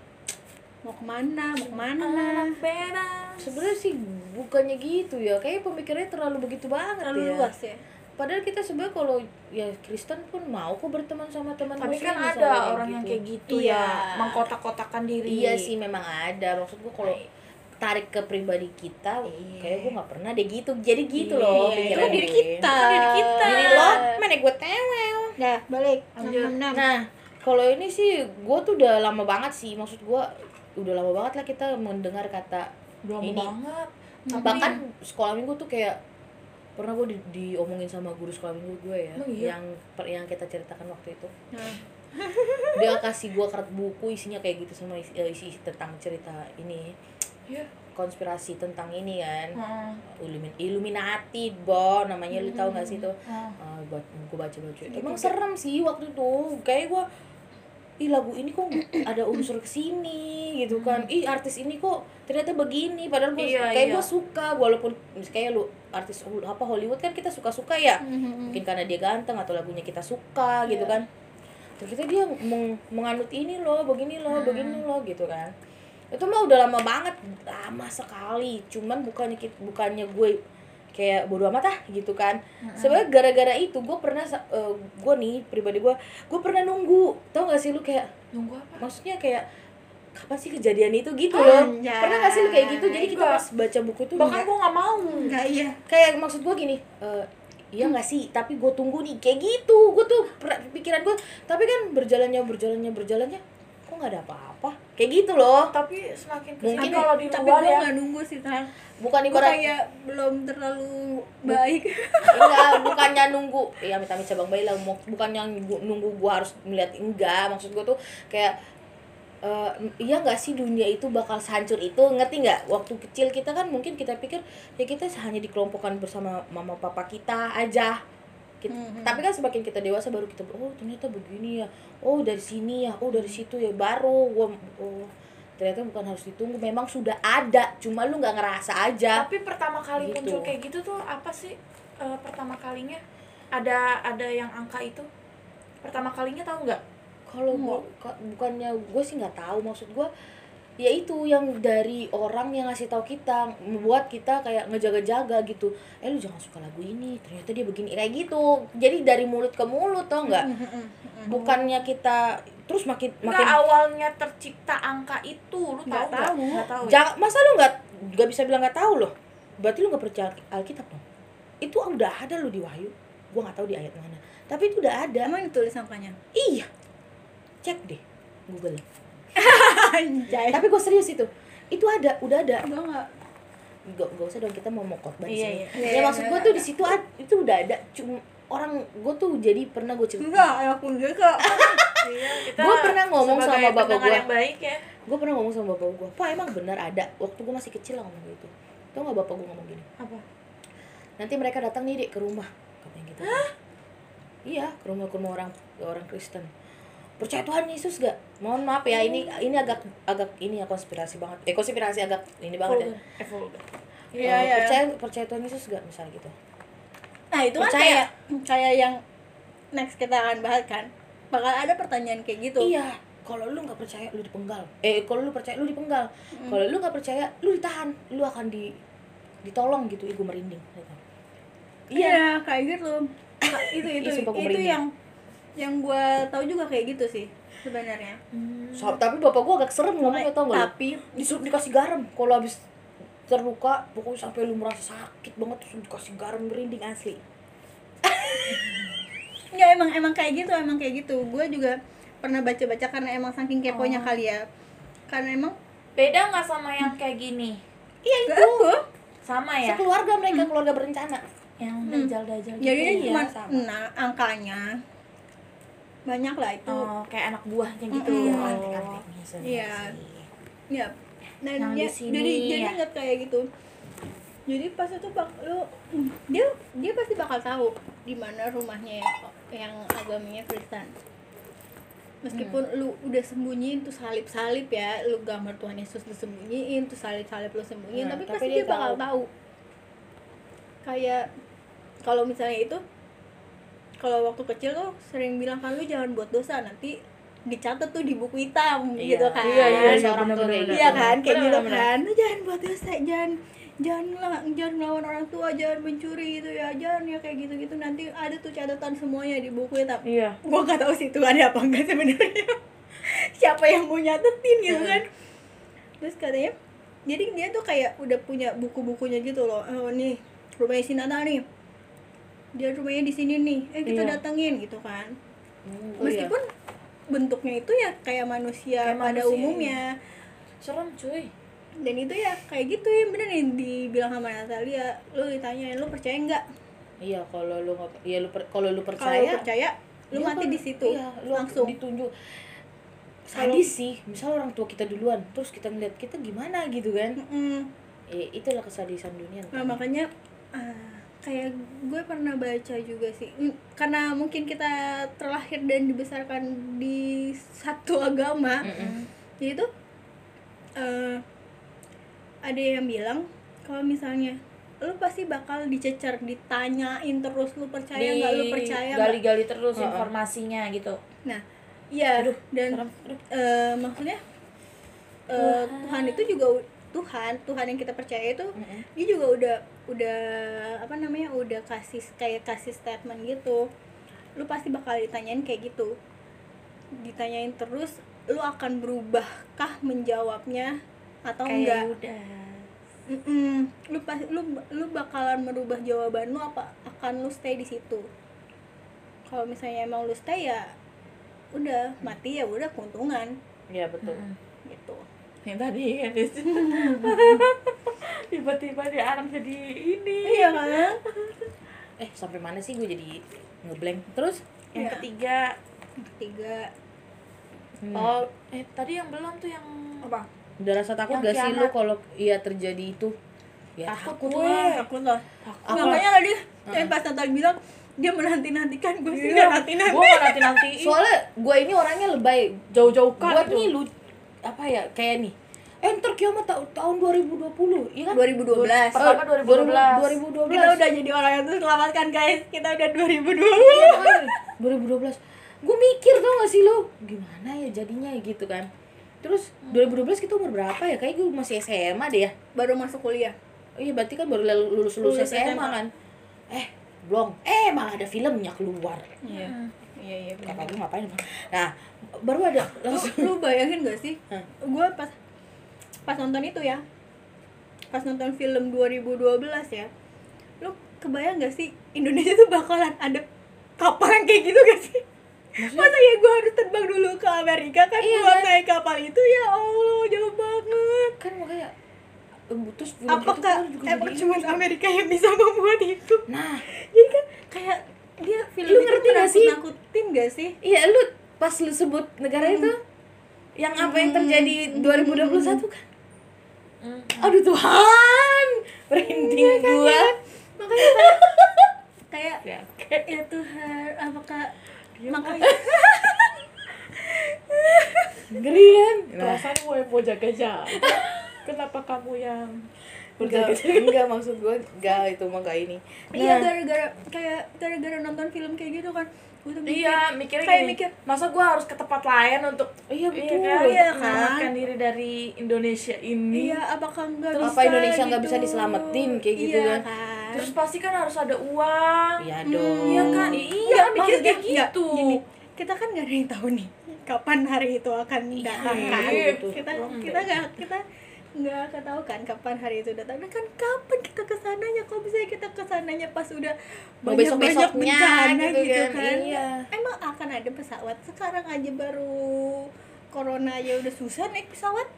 S1: Mau ke mana, mau ke mana.
S2: anak bebas
S3: sebenarnya sih bukannya gitu ya kayak pemikirannya terlalu begitu banget
S1: Terlalu
S3: ya
S1: luas ya.
S3: padahal kita sebenarnya kalau ya Kristen pun mau kok berteman sama teman
S2: tapi kan ada orang yang kayak gitu
S1: Iya.
S2: ya mengkotak-kotakan diri
S3: iya sih memang ada maksud gua kalau tarik ke pribadi kita
S2: Iya.
S3: kayak gua nggak pernah deh gitu jadi gitu
S2: Iya,
S3: loh
S2: itu
S1: kan diri
S3: gue.
S1: kita.
S2: Itu diri kita.
S3: diri lo mana gue tewel
S1: Nah, balik.
S2: Lanjut.
S1: 666.
S3: nah kalau ini sih gue tuh udah lama banget sih maksud gua udah lama banget lah kita mendengar kata
S2: belum
S3: Ini.
S2: banget Tapi-
S3: bahkan sekolah minggu tuh kayak pernah gue di, diomongin sama guru sekolah minggu gue ya
S2: Emang iya?
S3: yang per- yang kita ceritakan waktu itu
S1: Nah,
S3: dia kasih gue kertas buku isinya kayak gitu semua isi, eh, isi tentang cerita ini
S2: Iya.
S3: konspirasi tentang ini kan
S2: Heeh.
S3: Illumin Illuminati bo namanya lu tahu gak sih tuh
S2: Heeh.
S3: Ah, buat gue baca baca emang serem sih waktu itu kayak gue ih lagu ini kok ada unsur ke sini gitu kan. Ih artis ini kok ternyata begini. Padahal gue
S2: Iya,
S3: kayak
S2: iya.
S3: gue suka walaupun kayak lu artis apa Hollywood kan kita suka suka ya mungkin karena dia ganteng atau lagunya kita suka gitu
S1: Iya.
S3: kan. Ternyata dia meng- menganut ini loh begini loh
S2: Hmm.
S3: begini loh gitu kan. Itu mah udah lama banget lama sekali. Cuman bukannya bukannya gue kayak bodo amat ah gitu kan. Sebenarnya gara-gara itu gue pernah sa- eh, gue nih pribadi gue gue pernah nunggu. Tau gak sih lu kayak
S2: nunggu apa?
S3: maksudnya kayak kapan sih kejadian itu gitu loh.
S1: Anjay.
S3: pernah gak sih lu kayak gitu? Jadi kita pas baca buku itu
S2: bahkan gue nggak mau.
S1: Enggak iya.
S3: kayak maksud gue gini eh, iya nggak sih tapi gue tunggu nih. Kayak gitu gue tuh pikiran gue tapi kan berjalannya berjalannya berjalannya nggak ada apa-apa. Kayak gitu loh.
S2: Tapi semakin ke sini
S3: Mungkin-
S2: kalau di
S1: Tapi
S2: luar
S1: gue
S2: ya.
S1: nggak nunggu sih, Tan.
S3: bukan
S1: Gue
S3: ibarat
S1: kayak belum terlalu baik.
S3: enggak bukannya nunggu. Ya amit amit cabang bayi lah. Mau- bukannya nunggu, gue harus melihat enggak. Maksud gue tuh kayak eh, iya nggak sih dunia itu bakal hancur itu? Ngerti nggak? Waktu kecil kita kan mungkin kita pikir ya kita hanya dikelompokkan bersama mama papa kita aja Kita-
S1: Mhm.
S3: tapi kan semakin kita dewasa baru kita oh ternyata begini ya. Oh dari sini ya. Oh dari situ ya. Baru gua oh ternyata bukan harus ditunggu. Memang sudah ada cuma lu nggak ngerasa aja.
S2: Tapi pertama kali
S3: Gitu.
S2: muncul kayak gitu tuh apa sih eh, pertama kalinya? Ada ada yang angka itu? Pertama kalinya tahu nggak?
S3: Kalau gua ka- bukannya gue sih nggak tahu. Maksud gue ya itu yang dari orang yang ngasih tahu kita membuat kita kayak ngejaga-jaga gitu. Eh lu jangan suka lagu ini ternyata dia begini kayak gitu. Jadi dari mulut ke mulut tau nggak? Bukannya kita terus makin
S2: nggak
S3: makin
S2: awalnya tercipta angka itu lu tahu
S1: Nggak? tahu.
S2: nggak tahu ya?
S3: jangan masa lu nggak nggak bisa bilang nggak tahu loh? Berarti lu nggak percaya Alkitab dong? Itu udah ada lo di Wahyu. Gua nggak tahu di ayat mana. Tapi itu udah ada.
S1: Emang ditulis angkanya?
S3: Iya. Cek deh Google
S1: anjay.
S3: Tapi gue serius itu. Itu ada udah ada.
S1: Gue nggak?
S3: Gak, gak usah dong kita mau mau di
S2: Iya, iya.
S3: ya
S1: Iya,
S3: maksud
S1: iya,
S3: gue
S1: iya.
S3: tuh di situ itu udah ada. Cuma orang gue tuh jadi pernah gue cerita.
S1: Enggak aku enggak kok
S2: Iya, kita
S3: Gua pernah ngomong sama bapak
S2: baik ya.
S3: Gue pernah ngomong sama bapak gue pak emang benar ada? Waktu gue masih kecil lah ngomong gitu. Tau gak bapak gue ngomong gini?
S2: Apa?
S3: Nanti mereka datang nih dek ke rumah katanya gitu. Iya ke rumah ke rumah orang orang Kristen percaya Tuhan Yesus gak mohon maaf ya ini ini agak agak ini ya konspirasi banget eh konspirasi agak ini banget ya
S2: Vulgar. eh vulgar
S1: Iya,
S3: Eh,
S1: iya.
S3: percaya percaya Tuhan Yesus gak misalnya gitu
S1: nah itu kan
S3: Percaya.
S1: kayak kayak yang next kita akan bahas kan bakal ada pertanyaan kayak gitu
S3: Iya, kalau lu nggak percaya lu dipenggal. Eh, kalau lu percaya lu dipenggal. Kalau lu nggak percaya lu ditahan, lu akan di ditolong gitu. Gua merinding. gitu.
S1: iya kayak gitu Nah, itu itu itu
S3: merinding.
S1: yang yang gue tahu juga kayak gitu sih sebenarnya
S3: So, tapi bapak gua agak serem ngomongnya tau gak
S1: tapi
S3: Disuruh dikasih garam. Kalau habis terluka, pokoknya sampai lu merasa sakit banget terus dikasih garam merinding asli.
S1: nggak emang emang kayak gitu emang kayak gitu gue juga pernah baca baca karena emang saking keponya
S3: Oh.
S1: kali ya karena emang
S2: beda nggak sama yang kayak gini
S3: Iya itu.
S2: sama ya
S3: Sekeluarga mereka keluarga berencana.
S2: yang
S1: Hmm.
S2: dajal dajal gitu
S1: jadi
S3: Iya,
S1: cuma
S3: sama.
S1: nah angkanya banyak lah itu
S2: oh kayak anak buahnya gitu
S1: Mm-mm.
S2: oh.
S3: Antek-anteknya sebenarnya
S1: Iya.
S3: sih.
S1: ya dan
S2: Yang
S1: dia
S2: di sini
S1: jadi jadi
S2: ya.
S1: ingat kayak gitu jadi pas itu bak lu dia dia pasti bakal tahu di mana rumahnya yang, yang agamanya Kristen meskipun
S2: Hmm.
S1: lu udah sembunyiin tuh salib salib ya lu gambar Tuhan Yesus lu sembunyiin tuh salib salib lu sembunyiin
S3: Nah,
S1: tapi,
S3: tapi
S1: pasti
S3: dia
S1: dia bakal
S3: tahu.
S1: tahu kayak kalau misalnya itu kalau waktu kecil tuh sering bilang kan lu jangan buat dosa nanti dicatat tuh di buku hitam
S3: Iya.
S1: gitu kan
S2: Iya, iya, iya,
S3: tuh
S2: bener-bener.
S3: kayak
S1: Iya
S3: gitu.
S1: kan, kayak gitu kan. Lu jangan buat dosa, jangan jangan jangan ngelawan orang tua, jangan mencuri gitu ya, jangan ya kayak gitu-gitu nanti ada tuh catatan semuanya di buku hitam.
S2: iya
S1: Gua gak tahu sih itu ada apa enggak sebenarnya. Siapa yang mau nyatetin gitu kan. Terus katanya jadi dia tuh kayak udah punya buku-bukunya gitu loh. Oh nih, rumahnya si Nana nih. Dia rumahnya di sini nih. Eh kita
S2: Iya.
S1: datengin gitu kan.
S3: Hmm, oh iya.
S1: Meskipun bentuknya itu ya kayak manusia
S2: Kayak
S1: pada
S2: manusia,
S1: umumnya
S2: serem cuy
S1: dan itu ya kayak gitu ya bener nih dibilang sama Natalia lu ditanyain lu percaya nggak
S3: Iya, kalau lu nggak iya lu per- kalau lu
S1: kalau
S3: percaya
S1: lu percaya lu
S3: Dia
S1: mati
S3: kan-
S1: di situ
S3: iya, lu
S1: langsung
S3: ditunjuk sadis sih misal orang tua kita duluan terus kita ngeliat kita gimana gitu kan
S1: Mm-mm.
S3: eh, itulah kesadisan dunia
S1: nah makanya ah, kayak gue pernah baca juga sih Mm, karena mungkin kita terlahir dan dibesarkan di satu agama
S3: Mm-mm.
S1: jadi tuh eh, ada yang bilang kalau misalnya lu pasti bakal dicecer ditanyain terus lu percaya nggak lu percaya
S2: gali-gali terus
S3: Heeh.
S2: informasinya gitu
S1: Nah, iya dan
S2: serem. Aduh.
S1: eh, maksudnya eh, Tuhan itu juga Tuhan, Tuhan yang kita percaya itu
S3: Mm-mm.
S1: dia juga udah udah apa namanya udah kasih kayak kasih statement gitu. Lu pasti bakal ditanyain kayak gitu. Ditanyain terus lu akan berubahkah menjawabnya atau
S2: kayak
S1: enggak?
S2: udah
S1: Mm-mm. Lu pasti lu lu bakalan merubah jawaban lu apa akan lu stay di situ. Kalau misalnya emang lu stay ya udah mati ya udah keuntungan
S3: ya betul
S1: gitu.
S2: Yang tadi kan tiba-tiba dia anak jadi ini
S1: Iya kan?
S3: eh sampai mana sih gue jadi ngeblank terus
S2: yang
S1: Iya.
S2: ketiga
S1: Yang Ketiga
S3: Hmm.
S2: oh eh tadi yang belum tuh yang
S1: apa?
S3: udah rasa takut
S2: Yang
S3: gak sih lu kalau iya terjadi itu ya
S2: Takut
S3: takut
S2: gue.
S3: lah
S1: Takut lah.
S3: Apa?
S1: Makanya nggak dia yang pas Natal bilang dia menanti-nantikan gue sih
S2: Iya,
S1: nggak nanti-nanti.
S2: gue nanti nanti
S3: soalnya gue ini orangnya lebay
S2: jauh-jauh kan
S3: buat nih lu apa ya kayak nih. Eh ntar kiamat ta- tahun 2020 iya kan?
S1: 2012.
S2: Pertama 2012.
S3: 2012
S1: Kita udah jadi orang yang terselamatkan guys. Kita udah 2012.
S3: Iya. 2012 gue mikir tau gak sih lo? Gimana ya jadinya ya gitu kan. Terus 2012 kita umur berapa ya? Kayak gue masih SMA deh ya.
S1: Baru masuk kuliah.
S3: Oh iya berarti kan baru lulus lulus,
S1: Lulus
S3: SMA,
S1: SMA.
S3: kan. Eh belum eh malah ada filmnya keluar.
S1: Iya iya iya
S3: kakak gue ngapain? Nah baru ada
S1: lu,
S3: langsung.
S1: lu bayangin gak sih?
S3: Hah?
S1: gue pas pas nonton itu ya pas nonton film 2012 ya lu kebayang gak sih Indonesia tuh bakalan ada kapal yang kayak gitu gak sih? Masa ya gue harus terbang dulu ke Amerika kan
S3: Iya,
S1: buat
S3: kan?
S1: naik kapal itu? Ya Allah jauh banget.
S3: Kan makanya eh, terus
S1: apakah emang cuma Amerika yang bisa membuat itu?
S3: Nah.
S1: Jadi kan kayak dia film
S3: Lu
S1: itu
S3: ngerti gak sih?
S1: nakutin gak sih?
S3: Iya lu pas lu sebut negara itu yang apa yang terjadi 2021 kan?
S2: Hmm.
S3: aduh Tuhan! Merinding gua.
S1: makanya kayak kayak
S2: Ya.
S1: ya Tuhan apakah
S2: Dia
S1: makanya
S3: ngeri kan?
S2: Perasaan mau jaga-jaga. Kenapa kamu yang
S3: enggak, enggak maksud gua enggak itu mah enggak ini
S1: iya
S3: Nah,
S1: gara-gara kayak gara-gara nonton film kayak gitu kan gue tuh mikir,
S2: Iya, mikirnya
S1: kayak
S2: gini,
S1: mikir
S2: masa gue harus ke tempat lain untuk
S3: iya betul
S2: kan,
S1: Iya kan?
S2: diri dari Indonesia ini.
S1: iya apakah enggak
S3: Terus
S1: bisa
S3: apa Indonesia nggak
S1: gitu?
S3: bisa diselamatin, kayak gitu
S1: iya
S3: kan?
S1: kan
S2: Terus pasti kan harus ada uang.
S3: iya
S1: Hmm,
S3: dong
S2: Iya kan? Iya,
S1: Enggak,
S2: mikir kayak gitu.
S1: gini, kita kan nggak ada yang tahu nih kapan hari itu akan datang
S3: Iya,
S1: kan
S3: betul.
S1: kita kita nggak kita nggak akan tahu kan kapan hari itu datang. Nah kan kapan kita ke sananya kok bisa kita ke sananya pas udah banyak banyak bencana
S3: gitu
S1: gitu,
S3: kan,
S1: kan.
S3: iya.
S1: emang akan ada pesawat? Sekarang aja baru corona aja udah susah naik pesawat.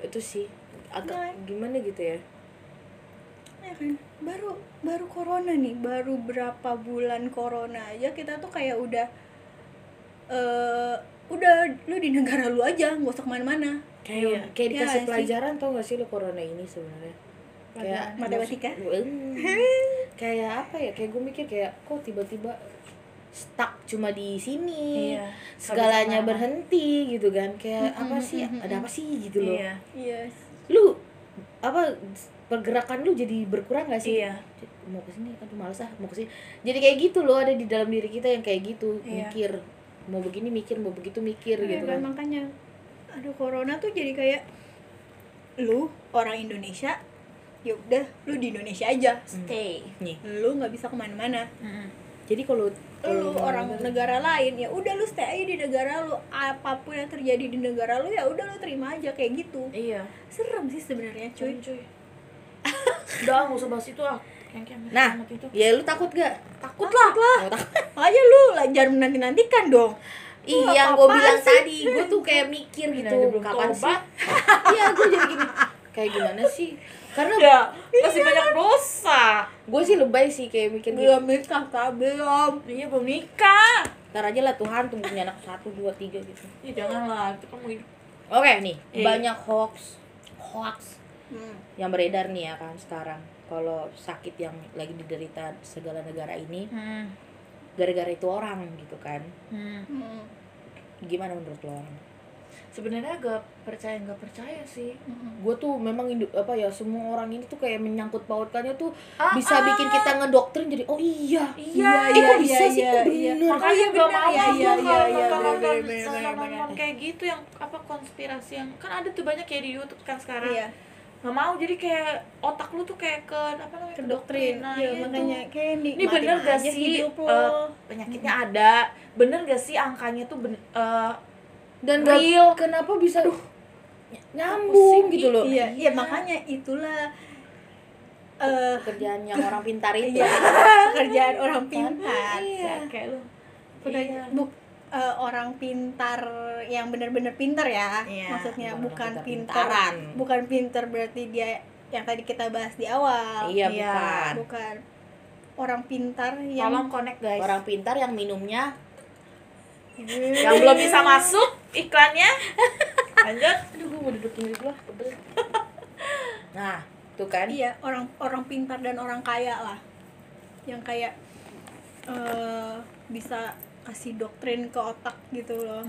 S3: Itu sih agak
S1: Nah.
S3: gimana gitu ya?
S1: Ya kan? Baru baru corona nih. Baru berapa bulan corona aja kita tuh kayak udah eh udah lu di negara lu aja nggak usah ke mana-mana
S3: kayak
S2: Iya.
S3: kayak
S1: Iya
S3: dikasih
S1: sih?
S3: pelajaran tau gak sih lu corona ini sebenarnya kayak
S1: Matematika?
S3: Hmm. kayak apa ya kayak gue mikir kayak kok tiba-tiba stuck cuma di sini
S2: Iya.
S3: segalanya berhenti gitu kan kayak
S1: Mm-mm,
S3: apa sih
S1: mm-mm,
S3: ada apa sih gitu loh
S2: Iya.
S1: iya
S3: lu apa pergerakan lu jadi berkurang gak sih
S2: Iya.
S3: mau ke sini aduh males ah mau ke sini jadi kayak gitu loh ada di dalam diri kita yang kayak gitu
S2: Iya.
S3: mikir mau begini mikir mau begitu mikir
S1: Iya
S3: gitu
S1: kan
S3: kan.
S1: makanya aduh corona tuh jadi kayak lu orang Indonesia ya udah lu di Indonesia aja stay.
S3: Nih.
S1: Lu nggak bisa ke mana-mana.
S3: Jadi kalau
S1: lu orang negara lain ya udah lu stay aja di negara lu. Apa pun yang terjadi di negara lu ya udah lu terima aja kayak gitu.
S2: Iya.
S1: serem sih sebenarnya cuy.
S2: Cuy, cuy. Udah, nggak usah bahas itu ah.
S3: Nah ya lu takut gak
S1: takut lah
S3: oh, takut
S1: makanya lu lah jangan menanti nantikan dong
S3: Iya, yang gue bilang
S1: sih?
S3: tadi, gue tuh kayak mikir gitu,
S2: aja
S3: kapan sih? Iya, gue jadi gini, kayak gimana sih? Karena
S2: Ya, masih banyak dosa.
S3: gue sih lebay sih kayak mikir gitu.
S1: belum nikah kak belum
S2: Iya, belum nikah.
S3: Ntar aja lah Tuhan tunggu punya anak satu, dua, tiga gitu.
S2: Ya janganlah, itu kan mau hidup.
S3: Oke nih,
S2: Iya.
S3: banyak hoax, hoax
S1: hmm.
S3: yang beredar nih ya kan sekarang. Kalau sakit yang lagi diderita segala negara ini,
S2: Hmm.
S3: gara-gara itu orang gitu kan.
S2: Hmm.
S1: Hmm.
S3: Gimana menurut lo orang?
S2: Sebenarnya agak percaya nggak percaya sih.
S1: Hmm.
S3: Gue tuh memang Indo- apa ya semua orang ini tuh kayak menyangkut pautkannya tuh
S2: Ah,
S3: bisa
S2: ah.
S3: bikin kita ngedoktrin jadi oh iya
S2: Iya,
S3: Eh, kok bisa sih? Kok
S1: iya.
S3: bener?
S2: Makanya
S1: Oh, iya,
S2: gak mau
S1: Iya, iya, iya, iya,
S2: nonton kayak gitu yang apa konspirasi yang kan ada tuh banyak kayak di YouTube kan sekarang.
S1: iya
S2: Nggak mau jadi kayak otak lu tuh kayak ke apa namanya
S1: kedoktrin
S2: Nah,
S1: ya
S2: iya
S1: makanya
S2: tuh.
S1: kayak
S2: Ini bener gak sih,
S1: hidup lo.
S2: eh, penyakitnya ada bener gak sih angkanya tuh ben, eh,
S3: dan
S2: Real.
S3: gak- kenapa bisa
S2: pusing,
S3: nyambung gitu loh
S1: iya iya
S2: Iya.
S1: makanya itulah eh
S3: pekerjaan yang orang pintar itu
S1: iya pekerjaan orang pintar
S3: iya
S2: ya, kayak lu Iya.
S1: buk- eh, orang pintar yang benar-benar pintar ya.
S2: Iya,
S1: maksudnya
S3: bukan
S1: bukan pintar
S3: pintar-pintaran.
S1: bukan pintar berarti dia yang tadi kita bahas di awal.
S3: Iya
S2: Iya.
S3: bukan.
S1: Bukan. Orang pintar yang
S2: tolong connect guys.
S3: Orang pintar yang minumnya
S2: yang belum bisa masuk iklannya. Lanjut.
S3: Aduh gue mau duduk dulu lah nah tuh kan.
S1: Iya orang orang pintar dan orang kaya lah. Yang kayak eh bisa kasih doktrin ke otak gitu loh.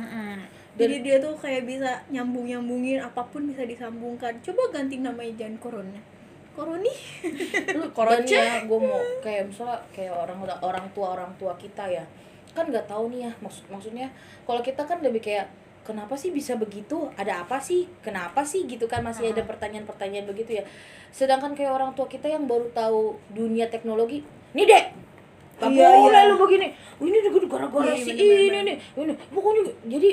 S1: Jadi dia tuh kayak bisa nyambung nyambungin apa pun bisa disambungkan. Coba ganti namanya jangan corona koroni?
S3: Lu dan ya gue mau kayak misalnya kayak orang orang tua orang tua kita ya. Kan nggak tahu nih ya maksud maksudnya kalau kita kan lebih kayak kenapa sih bisa begitu? Ada apa sih? Kenapa sih? Gitu kan masih ada pertanyaan-pertanyaan begitu ya. Sedangkan kayak orang tua kita yang baru tahu dunia teknologi nih dek Gak
S1: Iya,
S3: boleh
S1: iya.
S3: lu begini. Ini juga gara-gara
S1: Iya,
S3: si
S1: bener,
S3: ini
S1: bener.
S3: nih ini. Pokoknya jadi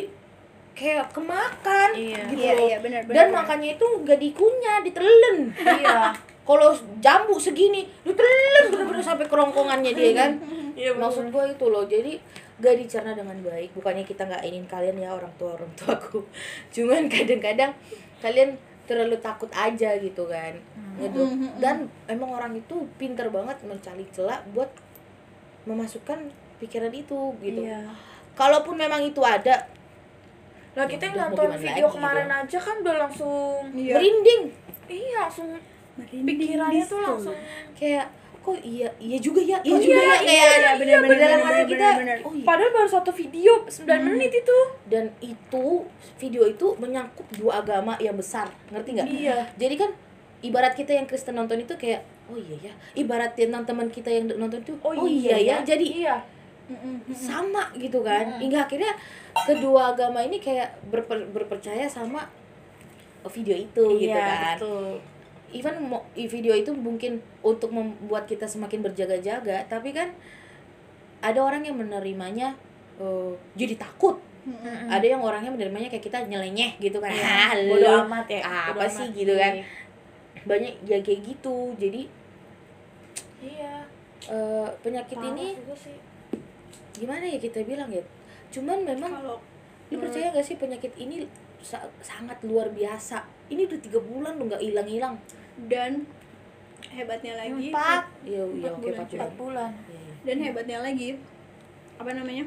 S3: kayak kemakan
S2: Iya.
S3: gitu
S1: Iya, iya, benar, benar,
S3: dan
S1: benar.
S3: makanya itu gak dikunyah ditelen
S2: iya.
S3: Kalau jambu segini ditelen bener-bener sampai kerongkongannya dia kan?
S2: Iya
S3: maksud gue itu loh. Jadi gak dicerna dengan baik. Bukannya kita nggak ingin kalian ya orang tua orang tuaku. Cuman kadang-kadang kalian terlalu takut aja gitu kan. Gitu.
S1: Hmm.
S3: dan emang orang itu pinter banget mencari celah buat memasukkan pikiran itu gitu
S2: iya
S3: kalaupun memang itu ada
S2: Lah kita yang nonton video
S3: lagi,
S2: kemarin
S3: gitu.
S2: aja kan udah langsung
S1: Iya.
S3: merinding
S2: iya langsung
S1: Merinding
S2: pikirannya tuh langsung
S3: kayak kok iya iya juga ya iya
S2: Oh,
S3: juga
S2: iya,
S3: ya
S2: iya,
S3: kayak
S1: iya, bener, bener,
S3: dalam
S1: bener,
S3: hati
S1: bener,
S3: kita
S1: bener.
S3: oh iya
S2: padahal baru satu video 9
S1: Hmm.
S2: menit itu
S3: dan itu video itu menyangkut dua agama yang besar ngerti nggak
S2: Iya.
S3: jadi kan ibarat kita yang Kristen nonton itu kayak oh iya ya ibarat teman-teman kita yang nonton itu oh, iya, ya jadi
S2: iya.
S3: Sama gitu kan hingga akhirnya kedua agama ini kayak berper- berpercaya sama video itu gitu
S2: iya
S3: kan.
S2: betul.
S3: Even video itu mungkin untuk membuat kita semakin berjaga-jaga tapi kan ada orang yang menerimanya eh, jadi takut.
S1: Mm-mm.
S3: ada yang orangnya menerimanya kayak kita nyeleneh gitu kan.
S2: Iya,
S3: ah,
S2: bodo amat ya
S3: apa
S2: bodo
S3: sih
S2: amat.
S3: gitu kan.
S2: Iya.
S3: banyak ya kayak gitu jadi
S2: iya.
S3: Eh, penyakit
S2: Parah
S3: ini
S2: juga sih.
S3: gimana ya kita bilang ya? Cuman memang
S1: Kalau
S3: lu percaya gak sih penyakit ini sa- sangat luar biasa? Ini udah tiga bulan lo nggak hilang-hilang.
S1: Dan hebatnya lagi
S2: Empat.
S3: iya iya
S1: Empat
S3: oke
S1: bulan,
S3: empat
S1: cuy.
S2: empat bulan.
S3: Iya, iya.
S1: dan hebatnya lagi apa namanya?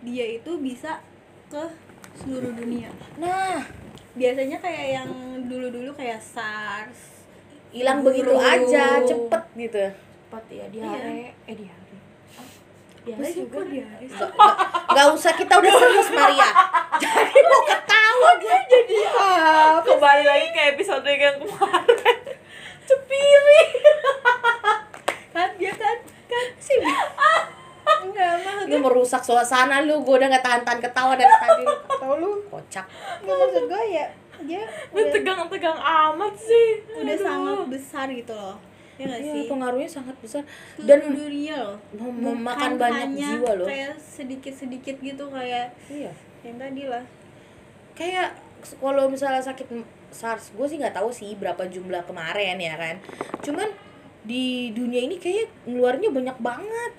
S1: Dia itu bisa ke seluruh dunia.
S3: Nah.
S1: Biasanya kayak yang dulu-dulu kayak SARS
S3: hilang begitu aja cepet gitu.
S2: Empat ya diare eh diare Ah, diare
S1: Apa sih,
S2: juga. diare
S3: nggak usah kita udah serius Maria. Jadi mau ketawa jadi
S2: kembali lagi ke episode yang kemarin. Cepiri.
S1: Kan dia kan kan sih. Enggak maksud
S3: lu merusak suasana lu. Gue udah nggak tahan tahan ketawa dari tadi lu
S1: tau lu.
S3: Kocak.
S1: nggak maksud gue ya dia udah,
S2: tegang-tegang amat sih.
S1: Udah
S2: Aduh.
S1: sangat besar gitu loh. Ya nggak
S3: Iya,
S1: sih?
S3: pengaruhnya sangat besar.
S1: Dan
S3: dan
S1: dunia loh.
S3: mem- memakan banyak jiwa loh.
S1: kayak sedikit sedikit gitu kayak
S3: iya.
S1: yang tadi lah.
S3: Kayak kalau misalnya sakit SARS gue sih nggak tahu sih berapa jumlah kemarin ya kan? Cuman di dunia ini kayak ngeluarnya banyak banget.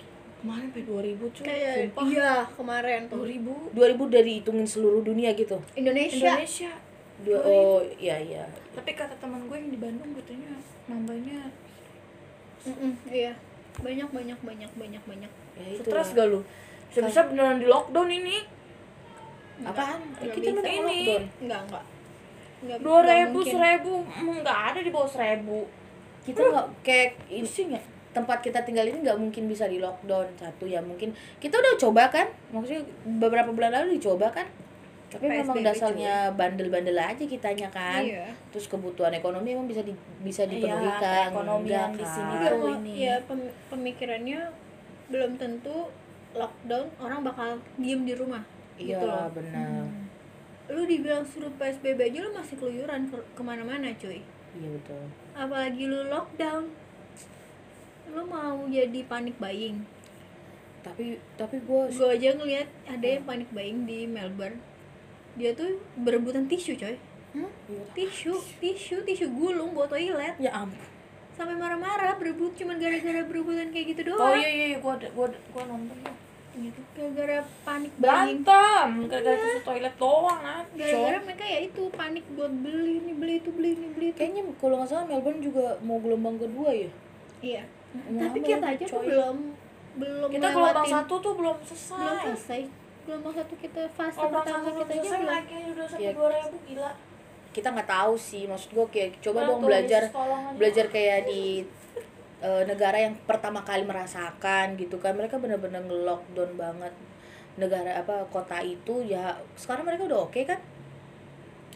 S2: Kemarin sampai 2000 cuy.
S1: Kayak
S2: sumpah.
S1: iya kemarin tuh.
S2: 2000
S3: 2000 dari hitungin seluruh dunia gitu.
S1: Indonesia,
S2: Indonesia
S3: Dua, oh iya. iya
S2: tapi kata teman gue yang di Bandung katanya nambahnya
S1: Mm-mm, iya. banyak banyak banyak banyak banyak.
S3: Ya itu
S2: stres gak lu? Bisa-bisa beneran di lockdown ini.
S3: Apaan? Eh,
S1: Nggak
S3: kita
S1: bisa.
S2: Ini.
S1: enggak enggak. Enggak
S2: dua ribu seribu. Mm, nggak ada di bawah seribu.
S3: Kita nggak kayak ini
S2: pusing ya?
S3: tempat kita tinggal ini nggak mungkin bisa di lockdown satu ya mungkin. Kita udah coba kan? Maksudnya beberapa bulan lalu dicoba kan tapi memang
S1: PSBB,
S3: dasarnya bandel-bandel aja kitanya kan.
S1: Iya.
S3: Terus kebutuhan ekonomi emang bisa di, bisa dipenuhi
S2: Iya,
S3: kan
S2: keekonomian
S3: Enggak
S2: di sini
S3: kan?
S2: Tuh ini.
S1: ya pem- pemikirannya belum tentu lockdown orang bakal diem di rumah
S3: iya
S1: gitu loh.
S3: benar.
S1: Lu dibilang suruh psbb aja lu masih keluyuran ke ke mana-mana cuy.
S3: Iya betul.
S1: Apalagi lu lockdown lu mau jadi panik buying.
S3: Tapi tapi gue
S1: gue aja ngeliat ada yang panik buying di Melbourne dia tuh berebutan tisu coy. Tisu tisu tisu gulung buat toilet.
S3: Ya ampun.
S1: Sampai marah-marah berebut cuman gara-gara berebutan kayak gitu doang.
S2: oh iya iya iya, gua ada gua ada- gua nonton tuh
S1: gitu gara-gara panik
S2: berantem. gara-gara ke toilet doang ah
S1: gara-gara mereka ya itu panik buat beli ini beli itu beli ini beli itu.
S3: Kayaknya kalau nggak salah Melbourne juga mau gelombang kedua ya?
S1: Iya.
S3: Mau
S1: tapi kita aja tuh belum belum
S2: kita gelombang satu tuh belum
S1: belum
S2: selesai
S1: selesai gelombang satu kita fase
S2: gelombang
S1: pertama kita aja belum.
S2: naiknya udah sampai
S3: Iya.
S2: dua ribu gila.
S3: Kita nggak tahu sih maksud gue kayak coba
S2: Nah,
S3: dong
S2: tuh,
S3: belajar belajar kayak di eh, negara yang pertama kali merasakan gitu kan. Mereka bener-bener nge-lockdown banget. Negara apa kota itu ya sekarang mereka udah oke kan?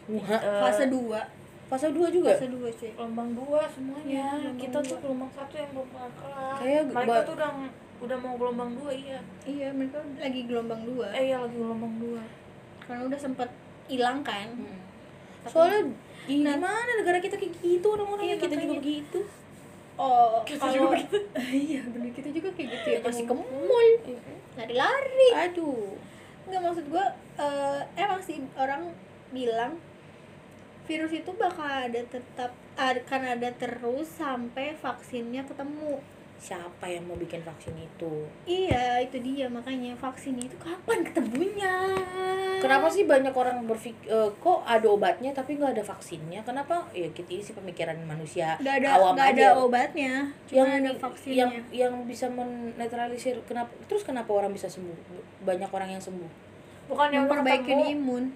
S3: Wuhan
S2: Eh,
S1: fase 2
S3: fase 2 juga?
S1: fase 2 cuy.
S2: Gelombang dua semuanya.
S1: Gelombang
S2: kita tuh
S1: dua.
S2: gelombang satu yang belum kelar.
S3: Kayak
S2: mereka tuh udah udah mau gelombang dua iya.
S1: Iya mereka lagi gelombang dua.
S2: Eh iya lagi gelombang dua.
S1: Karena udah sempet hilang kan.
S3: Hmm.
S1: Tapi-
S3: soalnya
S1: Nah.
S3: mana negara kita kayak gitu orang-orangnya
S1: Iya,
S3: kita juga begitu
S1: oh
S2: Kita
S1: kalau
S2: juga begitu.
S1: iya bener kita juga kayak gitu ya
S3: kita masih ke
S1: mau
S3: mall
S1: lari-lari.
S3: Aduh.
S1: Nggak maksud gue eh emang sih orang bilang virus itu bakal ada tetap akan ada terus sampai vaksinnya ketemu
S3: siapa yang mau bikin vaksin itu
S1: iya itu dia makanya vaksin itu kapan ketemunya
S3: Kenapa sih banyak orang berpikir kok ada obatnya tapi nggak ada vaksinnya? Kenapa? Ya gitu sih pemikiran manusia
S1: nggak ada
S3: awam
S1: nggak ada
S3: aja.
S1: obatnya cuma
S3: yang
S1: ada vaksinnya
S3: yang yang bisa menetralisir kenapa terus kenapa orang bisa sembuh? Banyak orang yang sembuh.
S2: bukan yang
S1: memperbaiki imun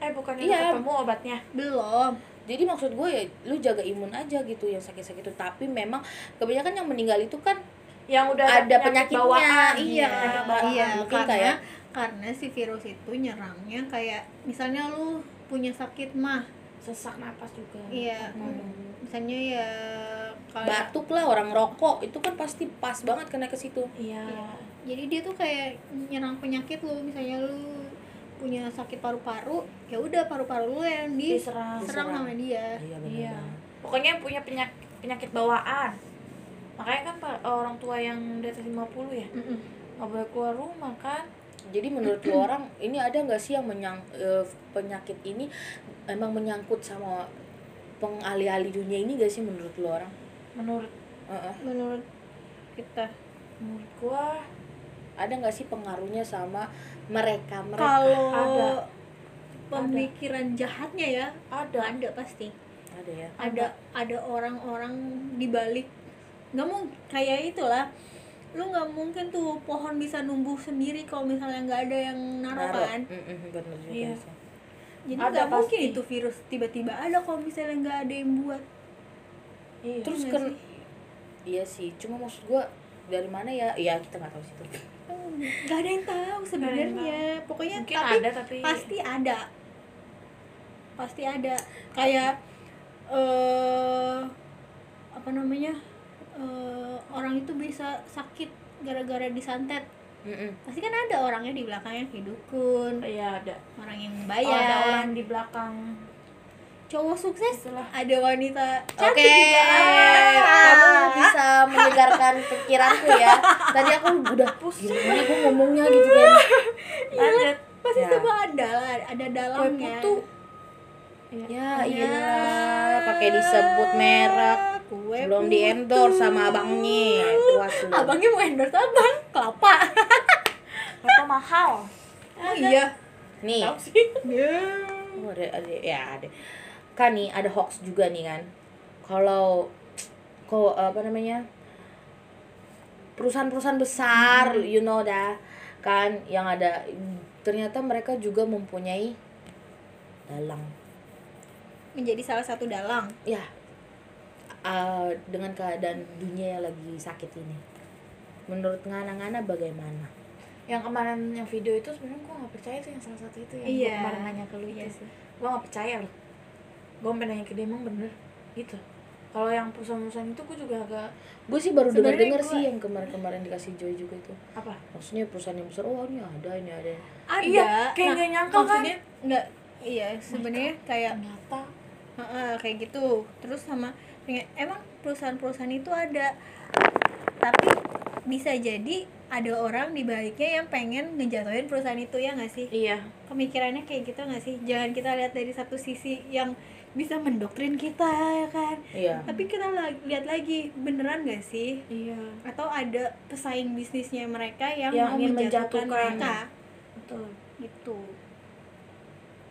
S2: eh bukan yang
S3: Iya.
S2: ketemu obatnya
S1: belum
S3: Jadi maksud gue ya lu jaga imun aja gitu yang sakit-sakit itu. Tapi memang kebanyakan yang meninggal itu kan
S2: yang udah
S3: ada penyakitnya.
S2: bawaan
S3: Iya.
S2: penyakit bawaan.
S1: iya
S3: mungkin
S1: karena
S3: kayak-
S1: karena si virus itu nyerangnya kayak misalnya lu punya sakit mah
S2: sesak napas juga
S1: Iya.
S2: Hmm.
S1: misalnya ya kayak
S3: batuk lah orang rokok itu kan pasti pas banget kena ke situ.
S2: iya
S1: jadi dia tuh kayak nyerang penyakit lu misalnya lu punya sakit paru-paru ya udah paru-paru lu yang
S2: diserang.
S1: Diserang. sama dia.
S3: Iya
S2: iya. pokoknya punya penyakit penyakit bawaan. Makanya kan orang tua yang di atas 50 ya nggak boleh keluar rumah kan?
S3: Jadi menurut lu orang ini ada nggak sih yang menyang eh, penyakit ini emang menyangkut sama pengalih-alih dunia ini gak sih menurut lu orang?
S2: menurut
S3: Heeh.
S1: menurut kita.
S2: Menurut gua
S3: Ada nggak sih pengaruhnya sama mereka mereka?
S1: kalau
S2: Ada.
S1: pemikiran jahatnya ya
S2: ada
S1: ada pasti
S3: Ada ya.
S1: ada ada orang-orang di balik nggak mau kayak itulah lu nggak mungkin tuh pohon bisa numbuh sendiri kalau misalnya nggak ada yang naruh
S3: Naruh.
S1: kan
S3: Mm-mm, bener juga
S2: Iya.
S3: sih.
S1: jadi
S2: Ada
S1: nggak mungkin
S2: pasti.
S1: itu virus tiba-tiba ada kalau misalnya nggak ada yang buat
S2: iya
S3: Terus kan iya sih, cuma maksud gua dari mana ya? Ya kita nggak tahu sih
S1: nggak ada yang tahu sebenarnya. pokoknya
S2: mungkin
S1: tapi
S2: ada tapi
S1: pasti ada. Pasti ada. Kayak eh apa namanya eh orang itu bisa sakit gara-gara disantet.
S3: Mm-mm.
S1: pasti kan ada orangnya di belakangnya kayak dukun.
S2: Iya ada.
S1: Orang yang
S2: Oh,
S1: bayar
S2: ada orang di belakang
S1: cowok sukses
S2: itulah.
S1: ada wanita
S3: Oke,
S1: cantik juga
S3: kamu bisa menyegarkan pikiranku ya. Tadi aku udah gimana gue ngomongnya gitu kan.
S2: lanjut.
S1: pasti
S3: Ya.
S1: semua ada lah ada
S2: kue
S1: dalamnya
S2: putu.
S3: Ya,
S1: Ya.
S3: iya. pakai disebut merek.
S1: kue
S3: Belum
S1: putu.
S3: di endorse sama abangnya. Puas
S1: abangnya mau endorse abang? Kelapa.
S2: Apa mahal.
S1: Oh iya.
S3: Nih,
S2: tahu sih.
S1: Ya
S3: oh, ada, ada, ya ada. Kan nih ada hoax juga nih kan. Kalau kok apa namanya? Perusahaan-perusahaan besar, you know dah kan yang ada ternyata mereka juga mempunyai dalang
S1: menjadi salah satu dalang
S3: ya uh, dengan keadaan dunia yang lagi sakit ini menurut ngana-ngana bagaimana
S2: yang kemarin yang video itu sebenarnya gua nggak percaya tuh yang salah satu itu yang
S1: Iya.
S2: kemarin nanya ke lu
S1: Iya
S2: itu
S1: sih.
S2: gua nggak percaya loh gua sampai nanya ke dia emang bener? Gitu. Kalau yang perusahaan-perusahaan itu gua juga agak
S3: gue sih baru dengar-dengar
S1: gua-
S3: sih yang kemarin-kemarin dikasih Joy juga itu.
S2: Apa?
S3: Maksudnya perusahaan yang besar oh ini ada ini ada.
S1: Ada.
S2: Iya, kayak
S1: Nah,
S2: nggak nyangka kan?
S1: nggak iya sebenarnya kayak
S2: ternyata
S1: Heeh, kayak gitu. Terus sama pengen- emang perusahaan-perusahaan itu ada? Tapi bisa jadi ada orang di baliknya yang pengen ngejatuhin perusahaan itu ya nggak sih?
S2: Iya.
S1: Pemikirannya kayak gitu nggak sih? Jangan kita lihat dari satu sisi yang bisa mendoktrin kita ya kan?
S3: Iya.
S1: Tapi kita lihat lagi beneran gak sih?
S2: Iya.
S1: Atau ada pesaing bisnisnya mereka yang,
S2: Yang
S1: mau
S2: ingin
S1: menjatuhkan
S2: menjatuhkan.
S1: mereka?
S2: Betul.
S1: Gitu.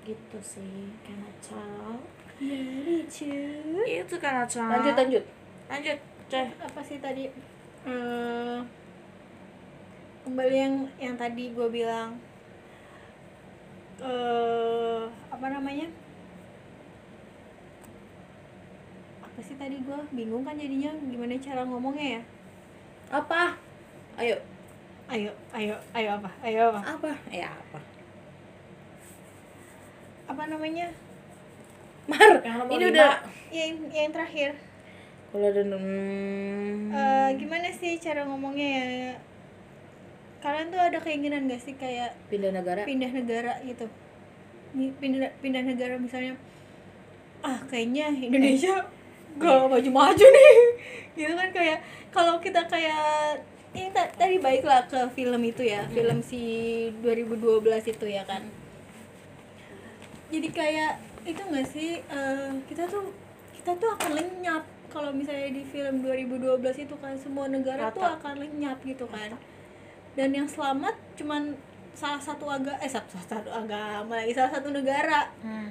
S2: Gitu sih karena cal
S1: ya lucu
S2: itu karena cal
S3: lanjut lanjut.
S2: Lanjut coy.
S1: Apa sih tadi? Eh, kembali yang yang tadi gue bilang. Eh apa namanya apa sih tadi gue bingung kan jadinya gimana cara ngomongnya ya?
S3: Apa? Ayo.
S1: Ayo ayo ayo apa? Ayo apa?
S3: Apa? Ya apa?
S1: Apa namanya?
S3: Mar
S2: nomor
S3: ini
S2: lima.
S3: udah
S1: yang yang terakhir.
S3: Kalau ada hmm,
S1: Eh, gimana sih cara ngomongnya ya? Kalian tuh ada keinginan gak sih kayak
S3: pindah negara?
S1: pindah negara gitu? Pindah pindah negara misalnya ah kayaknya Indonesia gak maju-maju nih. Gitu kan kayak kalau kita kayak ini ta- tadi baiklah ke film itu ya film si 2012 itu ya kan. Jadi kayak itu gak sih eh, kita tuh kita tuh akan lenyap. Kalau misalnya di film 2012 itu kan semua negara tuh
S2: Rata.
S1: akan lenyap gitu kan. Dan yang selamat cuman salah satu agama eh satu, satu agama lagi salah satu negara.
S2: Hmm.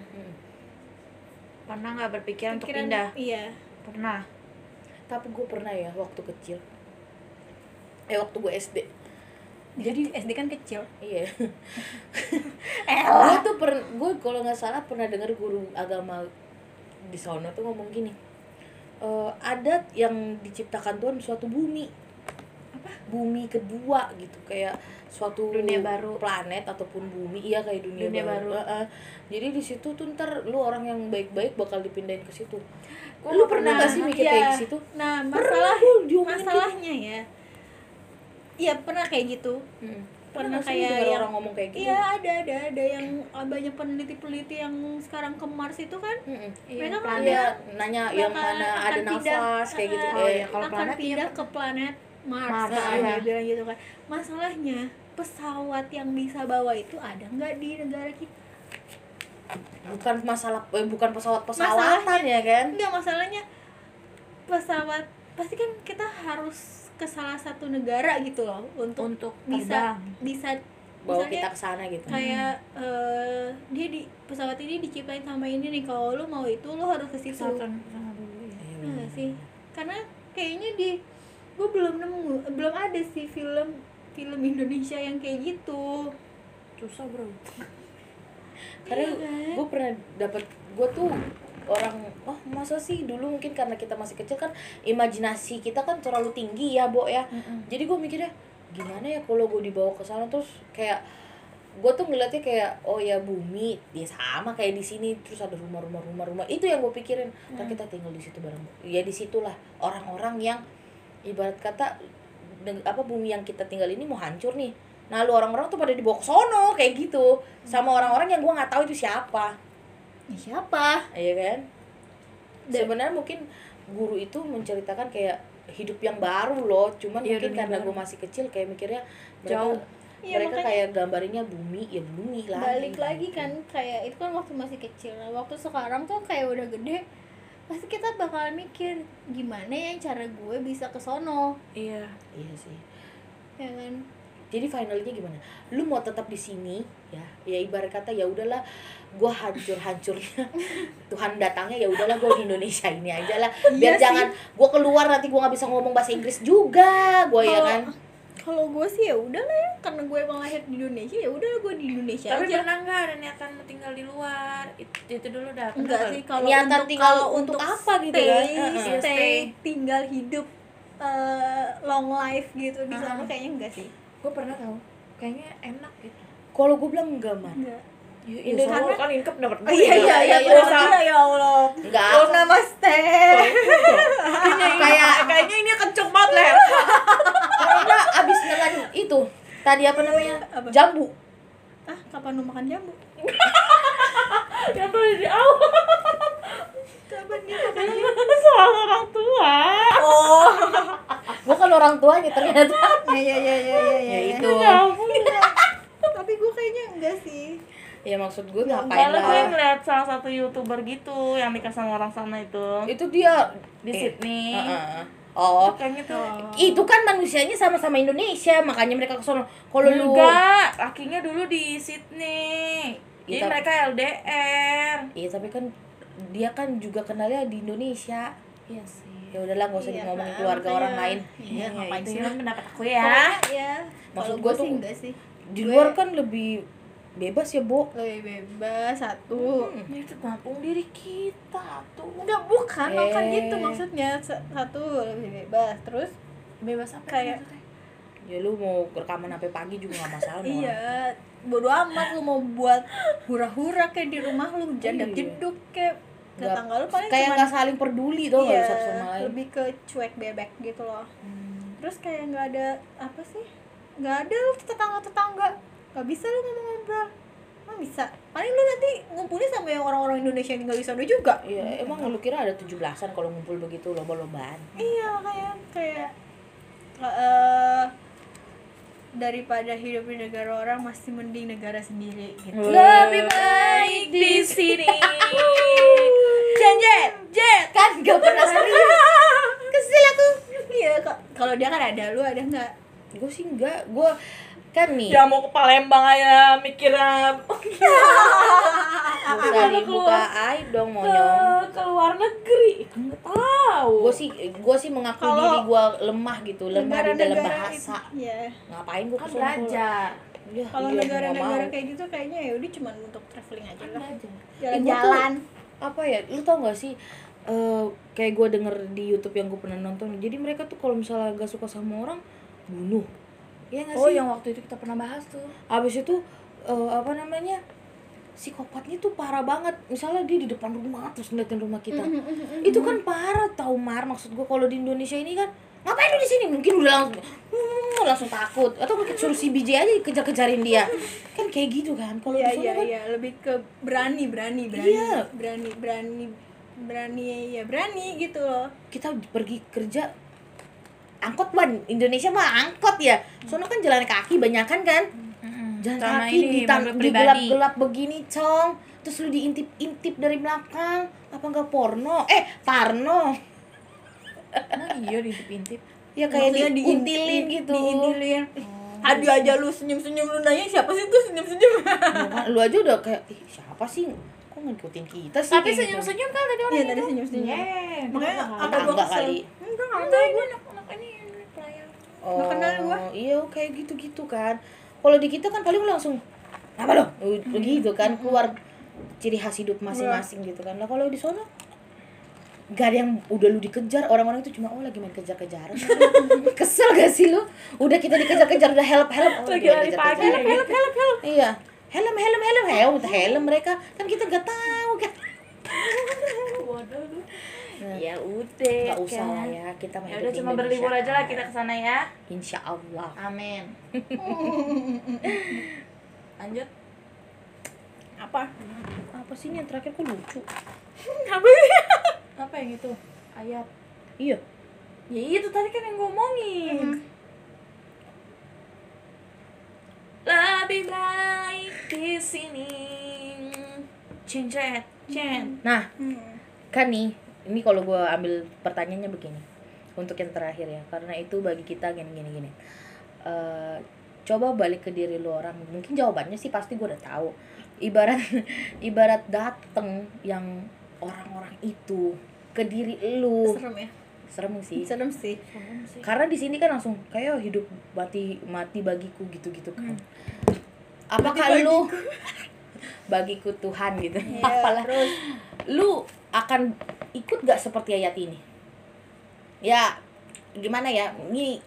S2: Pernah nggak berpikiran untuk pindah?
S1: iya.
S2: Pernah.
S3: tapi gue pernah ya waktu kecil. Eh waktu gue SD
S1: jadi SD kan kecil.
S3: Iya. Gue tuh per gue kalau nggak salah pernah dengar guru agama di sana tuh ngomong gini "Eh, ada yang diciptakan Tuhan suatu bumi apa bumi kedua gitu kayak suatu
S2: Dunia baru.
S3: planet ataupun bumi iya kayak dunia,
S2: Dunia
S3: baru,
S2: baru.
S3: Heeh. jadi di situ tuh ntar lu orang yang baik-baik bakal dipindahin ke situ
S2: Gua
S3: lu
S2: nggak
S3: pernah
S2: pernah.
S3: gak sih mikir
S1: Iya.
S3: kayak di situ
S1: nah
S3: pernah
S1: masalah
S3: gue diomongin gitu.
S1: masalahnya ya iya pernah kayak gitu
S3: Hmm.
S1: Pernah
S3: nggak
S1: kayak yang-
S3: orang ngomong kayak gitu
S1: iya ada ada ada yang ah, banyak peneliti-peneliti yang sekarang ke Mars itu kan
S3: Mm-mm.
S2: Iya,
S1: Mereka kan
S2: planet.
S3: Iya, nanya yang mana ada
S1: pindah,
S3: nafas kayak gitu.
S1: eh,
S2: Oh, iya, kalau
S1: akan
S2: planet iya,
S1: pindah ke planet Mars,
S2: Mars,
S1: Nah,
S2: iya.
S1: dia bilang gitu kan masalahnya pesawat yang bisa bawa itu ada nggak di negara kita
S3: Bukan masalah eh, bukan pesawat pesawatan ya kan?
S1: Enggak masalahnya pesawat pasti kan kita harus ke salah satu negara gitu loh untuk,
S2: Untuk
S1: bisa
S2: terbang.
S1: bisa
S3: Bawa
S1: misalnya
S3: kita ke sana gitu.
S1: kayak eh, dia di pesawat ini diciptain sama ini nih kalau lu mau itu lu harus ke situ
S2: ya.
S3: Iya,
S1: Iya sih karena kayaknya di gue belum nemu belum ada sih film film Indonesia yang kayak gitu.
S2: Susah bro.
S3: Karena
S1: Iya kan?
S3: gue pernah dapat gue tuh orang oh masa sih dulu mungkin karena kita masih kecil kan imajinasi kita kan terlalu tinggi ya bo ya. Jadi gue mikirnya gimana ya kalau gue dibawa ke sana? Terus kayak gue tuh ngeliatnya kayak oh ya bumi dia sama kayak di sini. Terus ada rumah-rumah rumah-rumah. Itu yang gue pikirin. Ntar kita tinggal di situ bareng. Ya di situlah orang-orang yang ibarat kata apa bumi yang kita tinggal ini mau hancur nih. Nah lu orang-orang tuh pada dibawa ke sono kayak gitu. Sama orang-orang yang gue nggak tahu itu siapa.
S1: Ya, siapa?
S3: Iya kan?
S1: Dan-
S3: Sebenarnya mungkin guru itu menceritakan kayak hidup yang baru loh, cuman
S2: Iya,
S3: mungkin karena gue masih kecil kayak mikirnya mereka
S2: Jauh.
S1: Iya,
S3: mereka
S1: makanya-
S3: kayak gambarinnya bumi ya bumi lagi.
S1: balik lagi kan kayak itu kan waktu masih kecil. Nah waktu sekarang tuh kayak udah gede pasti kita bakalan mikir gimana ya cara gue bisa ke sono
S2: Iya.
S3: Iya sih.
S1: ya kan
S3: Jadi finalnya gimana? Lu mau tetap di sini ya? Ya ibarat kata ya udahlah gue hancur-hancurnya Tuhan datangnya ya udahlah gue di Indonesia ini aja lah biar
S1: Iya
S3: jangan gue keluar nanti gue nggak bisa ngomong bahasa Inggris juga gue ya
S1: Kalau-
S3: kan
S1: kalau gue sih ya udah lah ya karena gue emang lahir di Indonesia ya udah gue di Indonesia
S2: Tapi
S1: aja
S2: pernah nggak ada niatan mau tinggal di luar? Itu, itu dulu dah.
S1: Enggak
S2: nggak?
S1: sih kalau
S3: Niatan
S1: untuk
S3: tinggal
S1: kalau
S3: untuk
S1: untuk
S3: apa gitu
S1: stay,
S3: kan?
S2: Heeh.
S1: stay,
S2: Stay.
S1: tinggal hidup eh, long life gitu di sana
S2: Heeh.
S1: kayaknya enggak sih
S2: Gue pernah tahu. Kayaknya enak gitu.
S3: kalau gue bilang enggak man
S1: enggak
S3: Ya, ya, soalnya-
S2: kan income dapat
S1: oh iya iya iya
S3: iya, iya.
S1: ya Allah
S3: enggak
S1: Oh namaste
S2: kayak kayaknya ini kenceng banget lah.
S3: Karena abis nelan itu. Tadi apa namanya?
S1: Apa?
S3: jambu.
S1: Ah kapan lu makan jambu?
S2: Tuh di awal
S1: kapan dia makan jambu?
S2: Soal orang tua.
S1: oh.
S3: Gue kan orang tuanya ternyata.
S1: Ya ya ya ya ya
S3: ya.
S1: Ya,
S3: itu.
S2: Ya ampun.
S1: tapi gue kayaknya enggak sih.
S3: Ya maksud gue
S1: Ya,
S3: ngapain
S2: Soalnya gue
S3: lah
S2: ngeliat salah satu youtuber gitu yang nikah sama orang sana itu.
S3: Itu dia
S2: di
S3: eh,
S2: Sydney.
S3: uh-uh. Oh
S2: Kayaknya tuh
S1: Oh.
S3: itu kan manusianya sama-sama Indonesia makanya mereka ke sono kalau lu
S2: enggak, lakinya dulu di Sydney. Jadi
S3: Iya, tapi-
S2: mereka LDR.
S3: iya tapi kan dia kan juga kenalnya di Indonesia
S2: Iya sih.
S3: ya udahlah gak usah
S1: Iya,
S3: ngomongin keluarga
S1: makanya.
S3: orang lain
S1: iya ngapain
S2: itu
S1: sih
S2: pendapat aku ya.
S1: Pokoknya ya
S3: Maksud
S1: gue
S3: tuh-
S1: sih enggak sih
S3: di
S1: Gue-
S3: luar kan lebih bebas ya bo
S1: lebih bebas satu.
S3: Hmm.
S2: Itu tampung diri kita tuh.
S1: enggak bukan. Bukan
S3: Eh.
S1: gitu maksudnya. Satu lebih bebas. Terus
S2: Bebas apa
S1: Kayak-
S2: maksudnya?
S3: ya lu mau rekaman sampai pagi juga gak masalah mau
S1: iya. Bodo amat lu mau buat hura-hura kayak di rumah lu jadak jeduk kayak tetangga lu paling
S3: kayak nggak saling peduli tuh
S1: iya,
S3: satu sama lain.
S1: lebih ke cuek bebek gitu loh.
S3: Hmm.
S1: terus kayak nggak ada apa sih? Nggak ada tetangga tetangga nggak bisa lu ngomong ngobrol nggak bisa? Paling lu nanti ngumpulnya sama yang orang-orang Indonesia yang tinggal di sana juga.
S3: Iya, emang lu kira ada 17-an kalau ngumpul begitu lomba-lombaan.
S1: iya kayak kayak eh, daripada hidup di negara orang masih mending negara sendiri gitu.
S2: Lebih baik di sini.
S3: Jen, jet, jet, kan gak pernah serius.
S1: kesel aku. Iya kok- kalau dia kan ada lu ada nggak
S3: Gue sih enggak, gue kan nih
S2: Ya mau ke Palembang aja mikirnya
S3: bisa dibuka aib dong
S2: ke
S3: monyong.
S2: ke luar negeri. Enggak tahu.
S3: Gue sih gue sih mengaku
S1: Kalau
S3: diri gue lemah gitu, lemah di dalam bahasa.
S1: itu- iya
S3: Ngapain gue
S2: kan belajar.
S3: Ya,
S1: kalau
S3: iya,
S1: negara-negara
S3: mau.
S1: kayak gitu kayaknya ya udah cuma untuk traveling aja
S2: Kan
S1: lah jalan-jalan
S3: apa ya lu tau gak sih eh, kayak gue denger di YouTube yang gue pernah nonton jadi mereka tuh kalau misalnya gak suka sama orang bunuh. Ya gak
S2: Oh,
S3: sih?
S2: yang waktu itu kita pernah bahas tuh.
S3: abis itu eh, apa namanya psikopatnya tuh parah banget. Misalnya dia di depan rumah terus ngeliatin rumah kita. Itu kan parah tau mar. Maksud gue kalau di Indonesia ini kan ngapain lu di sini? Mungkin udah langsung hmm, langsung takut. Atau mungkin suruh si BJ aja kejar-kejarin dia. Kan kayak gitu kan? Kalau
S1: iya
S3: di sana
S1: iya
S3: kan
S1: iya. Lebih ke berani berani berani.
S3: Iya.
S1: berani berani berani ya berani gitu loh.
S3: Kita pergi kerja angkot ban Indonesia mah angkot ya. Soalnya kan jalan kaki banyakan kan jalan
S2: Sama
S3: kaki
S2: ini,
S3: di, di
S2: pribadi.
S3: gelap-gelap begini cong. Terus lu diintip-intip dari belakang. Apa enggak porno? Eh parno.
S2: Nah, iya diintip-intip.
S3: ya kayak
S1: Maksudnya
S3: diuntilin gitu.
S1: diintilin. Aduh aja lu senyum-senyum lu nanya siapa sih tuh senyum-senyum?
S3: Ya kan, lu aja udah kayak ih siapa sih kok ngikutin kita sih
S2: Tapi
S3: gitu.
S2: senyum-senyum kan tadi orang
S1: Iya
S2: itu.
S1: tadi senyum-senyum
S2: Yeah.
S1: Makanya
S2: Apa
S3: Tetangga
S1: kesel
S3: kali.
S1: Enggak nggak
S2: Ada
S1: tahu
S2: gue
S1: gua
S2: anak-anak ini pelayan.
S3: Oh,
S1: kenal gua.
S3: iya kayak gitu-gitu kan. Kalau di kita kan paling langsung apa lo? Begitu kan keluar ciri khas hidup masing-masing gitu kan. Lah kalau di sana gak ada yang udah lu dikejar orang-orang itu cuma oh lagi main kejar-kejaran kesel gak sih lu udah kita dikejar-kejar udah help help oh,
S2: Lagi
S3: dia
S2: lari pagi.
S3: help help help help iya helm helm helm helm helm mereka kan kita gak tahu kan
S2: Waduh.
S3: Nah,
S2: Ya udah.
S3: gak usah
S2: kan.
S3: lah ya kita main
S2: Ya udah cuma berlibur aja lah kita ke sana ya.
S3: insya Allah
S2: Amin. Lanjut.
S1: Apa?
S3: apa sih ini yang terakhir kok lucu
S2: Apa yang itu? Ayat.
S3: iya
S2: Ya itu tadi kan yang ngomongin. Lebih baik di sini. Cincet, cen.
S3: nah
S1: Hmm.
S3: kan nih ini kalau gue ambil pertanyaannya begini untuk yang terakhir ya karena itu bagi kita gini gini gini Eh, coba balik ke diri lu orang mungkin jawabannya sih pasti gue udah tahu ibarat ibarat dateng yang orang-orang itu ke diri lu
S1: Serem ya?
S3: Serem sih.
S1: Serem sih.
S3: Karena di sini kan langsung kayak hidup mati mati bagiku gitu gitu kan. Apakah
S1: Mati
S3: lu bagiku Tuhan gitu?
S1: Iya,
S3: apalah.
S1: terus?
S3: Lu akan ikut gak seperti ayat ini? Ya gimana ya? Ini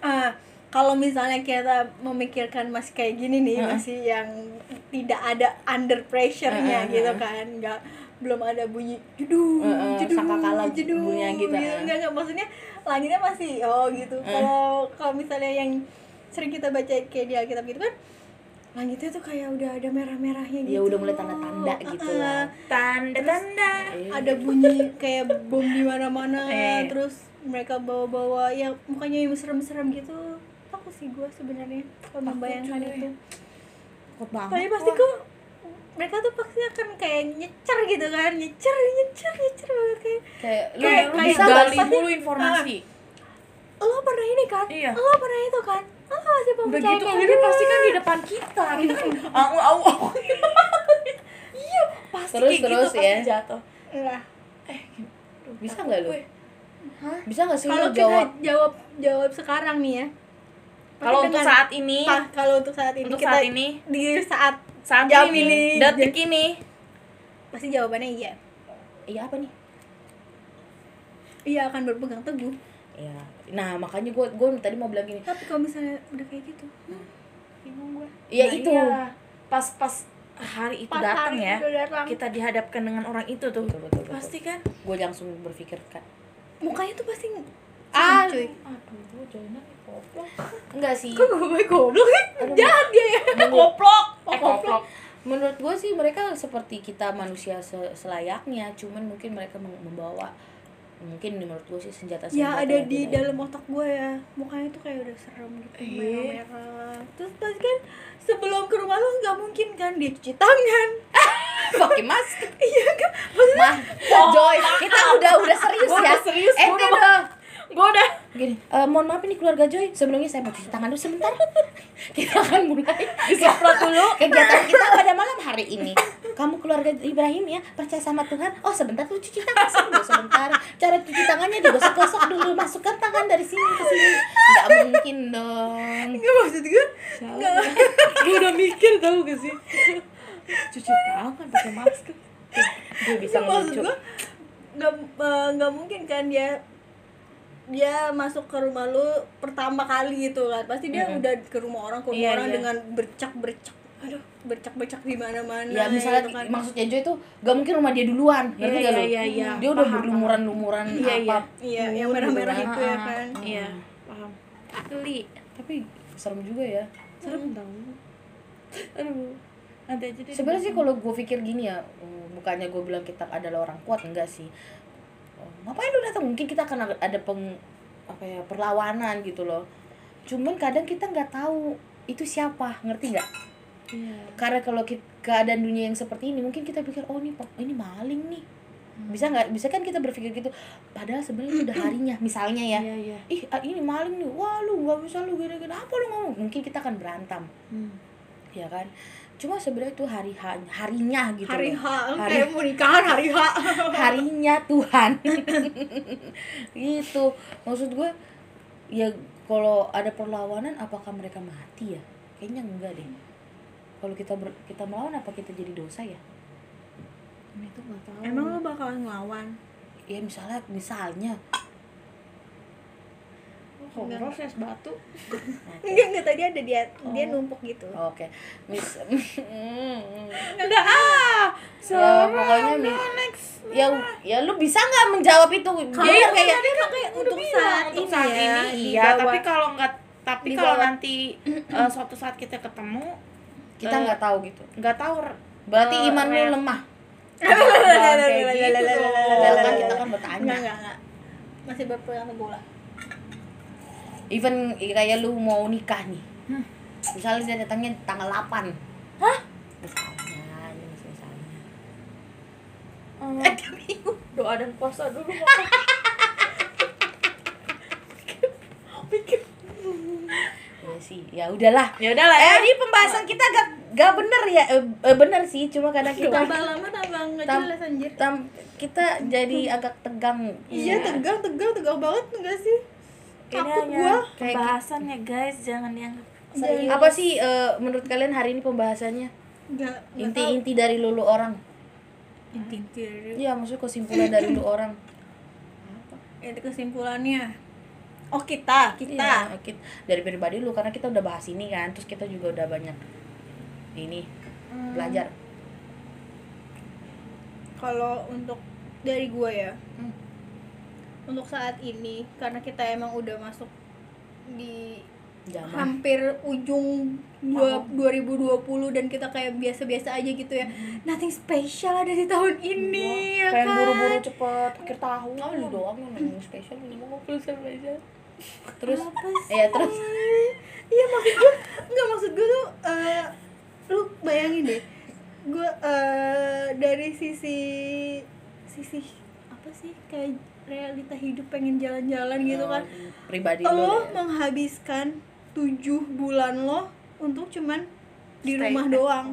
S1: ah kalau misalnya kita memikirkan masih kayak gini nih
S3: Heeh.
S1: masih yang tidak ada under pressure-nya
S3: Heeh,
S1: gitu
S3: heeh.
S1: kan nggak belum ada bunyi jedung
S3: Heeh,
S1: jedung
S3: sangkakala
S1: jedung
S3: bunyinya gitu,
S1: gitu
S3: heeh.
S1: nggak nggak maksudnya langitnya masih oh gitu kalau kalau misalnya yang sering kita baca kayak di Alkitab gitu kan langitnya tuh kayak udah ada merah-merahnya gitu
S3: Ya, udah mulai tanda-tanda gitu
S1: Heeh.
S3: lah.
S2: Tanda-tanda.
S1: ada bunyi kayak bom di mana-mana
S2: Eh.
S1: terus mereka bawa-bawa ya mukanya yang serem-serem gitu takut sih gue sebenarnya kalau membayangkan itu
S3: takut banget
S1: tapi pasti kok mereka tuh pasti akan kayak nyecer gitu kan nyecer nyecer nyecer banget kayak
S3: kayak lu,
S1: Kayak-
S3: lu
S1: kayak
S3: bisa
S1: gali
S2: dulu informasi.
S1: lo pernah ini kan
S2: Iya.
S1: lo pernah itu kan lo masih
S2: Udah
S1: percaya
S2: gitu ini pasti kan di depan kita. Kita kan au au au. Iya, pasti
S3: Terus,
S2: kayak
S3: terus
S2: gitu
S3: ya.
S2: pasti jatuh.
S1: Lah,
S2: Eh,
S3: Bisa nggak lu?
S2: gue.
S3: bisa gak sih
S1: kalau
S3: jawab
S1: jawab jawab sekarang nih ya
S2: Kalau untuk saat ini,
S1: kalau untuk saat ini
S2: untuk
S1: kita
S2: saat ini,
S1: di saat
S2: saat
S1: jam
S2: ini,
S1: ini,
S2: detik ini,
S1: pasti jawabannya iya.
S3: Iya apa nih?
S1: Iya akan berpegang teguh.
S3: Ya nah makanya gue gue tadi mau bilang gini.
S1: Tapi kalau misalnya udah kayak gitu hmm, bingung gue
S3: ya
S2: Nah,
S3: itu.
S2: iya. pas pas hari itu datang ya,
S1: datang.
S2: kita dihadapkan dengan orang itu tuh,
S3: betul betul, betul.
S2: pasti kan?
S3: Gue langsung berpikir kan
S1: mukanya tuh pasti
S3: Ah,
S1: cuy.
S2: Aduh goblok
S3: enggak sih.
S1: Kok gue goblok sih? Jahat dia ya. Koplok
S2: eh goblok
S3: menurut gue sih mereka seperti kita manusia se- selayaknya cuman mungkin mereka mem- membawa mungkin menurut gue sih senjata
S1: ya ada di dalam otak gue ya. Mukanya tuh kayak udah serem gitu
S2: Iya.
S1: merah-merah. Terus pas kan sebelum ke rumah lu nggak mungkin kan dia cuci tangan.
S3: Pakai masker.
S1: Iya kan?
S3: Mah Joy kita udah udah serius ya.
S2: udah serius,
S3: eh
S2: udah
S1: gue udah.
S3: Gini eh, mohon maaf ini keluarga Joy. Sebelumnya saya mau cuci tangan dulu sebentar. Kita akan mulai disemprot dulu. kegiatan kita pada malam hari ini. Kamu keluarga Ibrahim ya percaya sama Tuhan. Oh sebentar tuh cuci tangan dulu sebentar. Cara cuci tangannya digosok-gosok dulu. Masukkan tangan dari sini ke sini. Nggak mungkin dong.
S1: Nggak maksud gue nggak.
S2: Gue udah mikir tau gak sih? Cuci tangan pakai masker.
S3: Dia bisa
S1: gue nggak eh, nggak mungkin kan dia dia masuk ke rumah lu pertama kali gitu kan. Pasti dia udah ke rumah orang ke rumah
S2: Iya,
S1: orang
S2: iya.
S1: dengan bercak bercak aduh bercak bercak di mana mana
S3: ya misalnya
S1: gitu kan.
S3: maksudnya Joy itu gak mungkin rumah dia duluan ngerti
S2: Iya,
S3: gak
S2: iya,
S3: lu?
S2: iya, iya.
S3: dia udah
S2: Paham,
S3: berlumuran lumuran
S2: Iya, iya.
S3: apa
S1: iya. Yang
S3: gitu
S1: merah-merah itu ya
S3: Ah, ah.
S1: kan.
S2: iya paham. Geli
S3: tapi serem juga ya.
S2: Serem tau. Aduh nanti aja deh.
S3: Sebenarnya sih kalau gue pikir gini ya bukannya gue bilang kita adalah orang kuat enggak sih ngapain lu datang? Mungkin kita akan ada- peng apa ya perlawanan gitu loh. Cuman kadang kita nggak tahu itu siapa ngerti nggak?
S2: Iya.
S3: Karena kalau keadaan dunia yang seperti ini mungkin kita pikir oh ini ini maling nih. Bisa nggak? Bisa kan kita berpikir gitu? Padahal sebenarnya udah harinya misalnya ya.
S2: Iya iya.
S3: Ih ah, ini maling nih. Wah lu nggak bisa lu gini-gini. Apa lu ngomong? Mungkin kita akan berantem.
S2: Hmm.
S3: ya kan cuma sebenarnya itu hari ha- harinya gitu
S1: hari. H
S3: Hari-
S1: kayak mau nikahan hari H.
S3: Harinya Tuhan. Gitu. Maksud gue ya kalau ada perlawanan apakah mereka mati ya? Kayaknya enggak deh. Kalau kita ber- kita melawan apa kita jadi dosa ya?
S2: Ini tuh nggak tahu.
S1: Emang lu bakalan ngelawan?
S3: Ya misalnya misalnya
S2: horor es batu.
S1: Enggak enggak tadi ada dia dia
S3: Oh.
S1: numpuk gitu.
S3: Oke. Mis
S1: enggak ah!
S3: Ya pokoknya mi- ya ya lu bisa nggak menjawab itu?
S1: Kalau
S3: dia
S1: tadi
S3: kayak
S1: kan kayak untuk saat ini
S2: saat
S1: ya,
S2: ini iya
S1: dibawa-
S2: tapi kalau nggak tapi kalau nanti eh, suatu saat kita ketemu
S3: kita
S2: eh,
S3: nggak tahu gitu.
S2: nggak tahu
S3: berarti
S2: Eh,
S3: iman lu lemah.
S2: Kayak gitu
S3: kan kita kan
S1: enggak
S3: bertanya.
S1: Enggak enggak masih berpegang teguh lah
S3: even kayak lu mau nikah nih.
S2: Hmm.
S3: misalnya dia datangnya tanggal 8 hah? Misalnya ini masih misalnya.
S2: Eh, doa dan puasa dulu.
S3: Ya sih ya udahlah.
S2: Ya udah lah
S3: eh
S2: ya
S3: ini pembahasan kita gak gak bener ya. Eh, eh, bener sih cuma kadang kita
S1: tambah lama tambah nggak jelas anjir.
S3: tam- kita jadi agak tegang.
S1: Iya tegang tegang tegang banget enggak sih takut
S2: hanya
S1: gua.
S3: Kayak
S2: pembahasan ya guys. Jangan yang
S1: Serius.
S3: apa sih eh, menurut kalian hari ini pembahasannya? Inti-inti dari lulu orang.
S1: Inti inti
S3: Iya maksudnya kesimpulan dari lulu orang.
S1: Itu kesimpulannya. Oh kita kita.
S3: Iya, kit- dari pribadi lu karena kita udah bahas ini kan terus kita juga udah banyak ini
S1: Hmm,
S3: belajar.
S1: Kalau untuk dari gua ya
S3: Hmm.
S1: Untuk saat ini karena kita emang udah masuk di
S3: zaman.
S1: hampir ujung dua, 2020 dan kita kayak biasa-biasa aja gitu ya. Nothing special ada di tahun ini ya
S2: pengen
S1: kan?
S2: buru-buru cepet akhir tahun.
S3: Oh lu doang yang ngomong spesial lu
S2: mau pulsa aja.
S3: Terus ya terus.
S1: Iya maksud gue nggak maksud gue tuh eh, lu bayangin deh. Gue eh, dari sisi sisi apa sih? Kayak realita hidup pengen jalan-jalan gitu kan.
S3: eh, pribadi lu
S1: lo
S3: ya.
S1: menghabiskan tujuh bulan lo untuk cuman di
S2: Stay
S1: rumah
S2: at
S1: doang.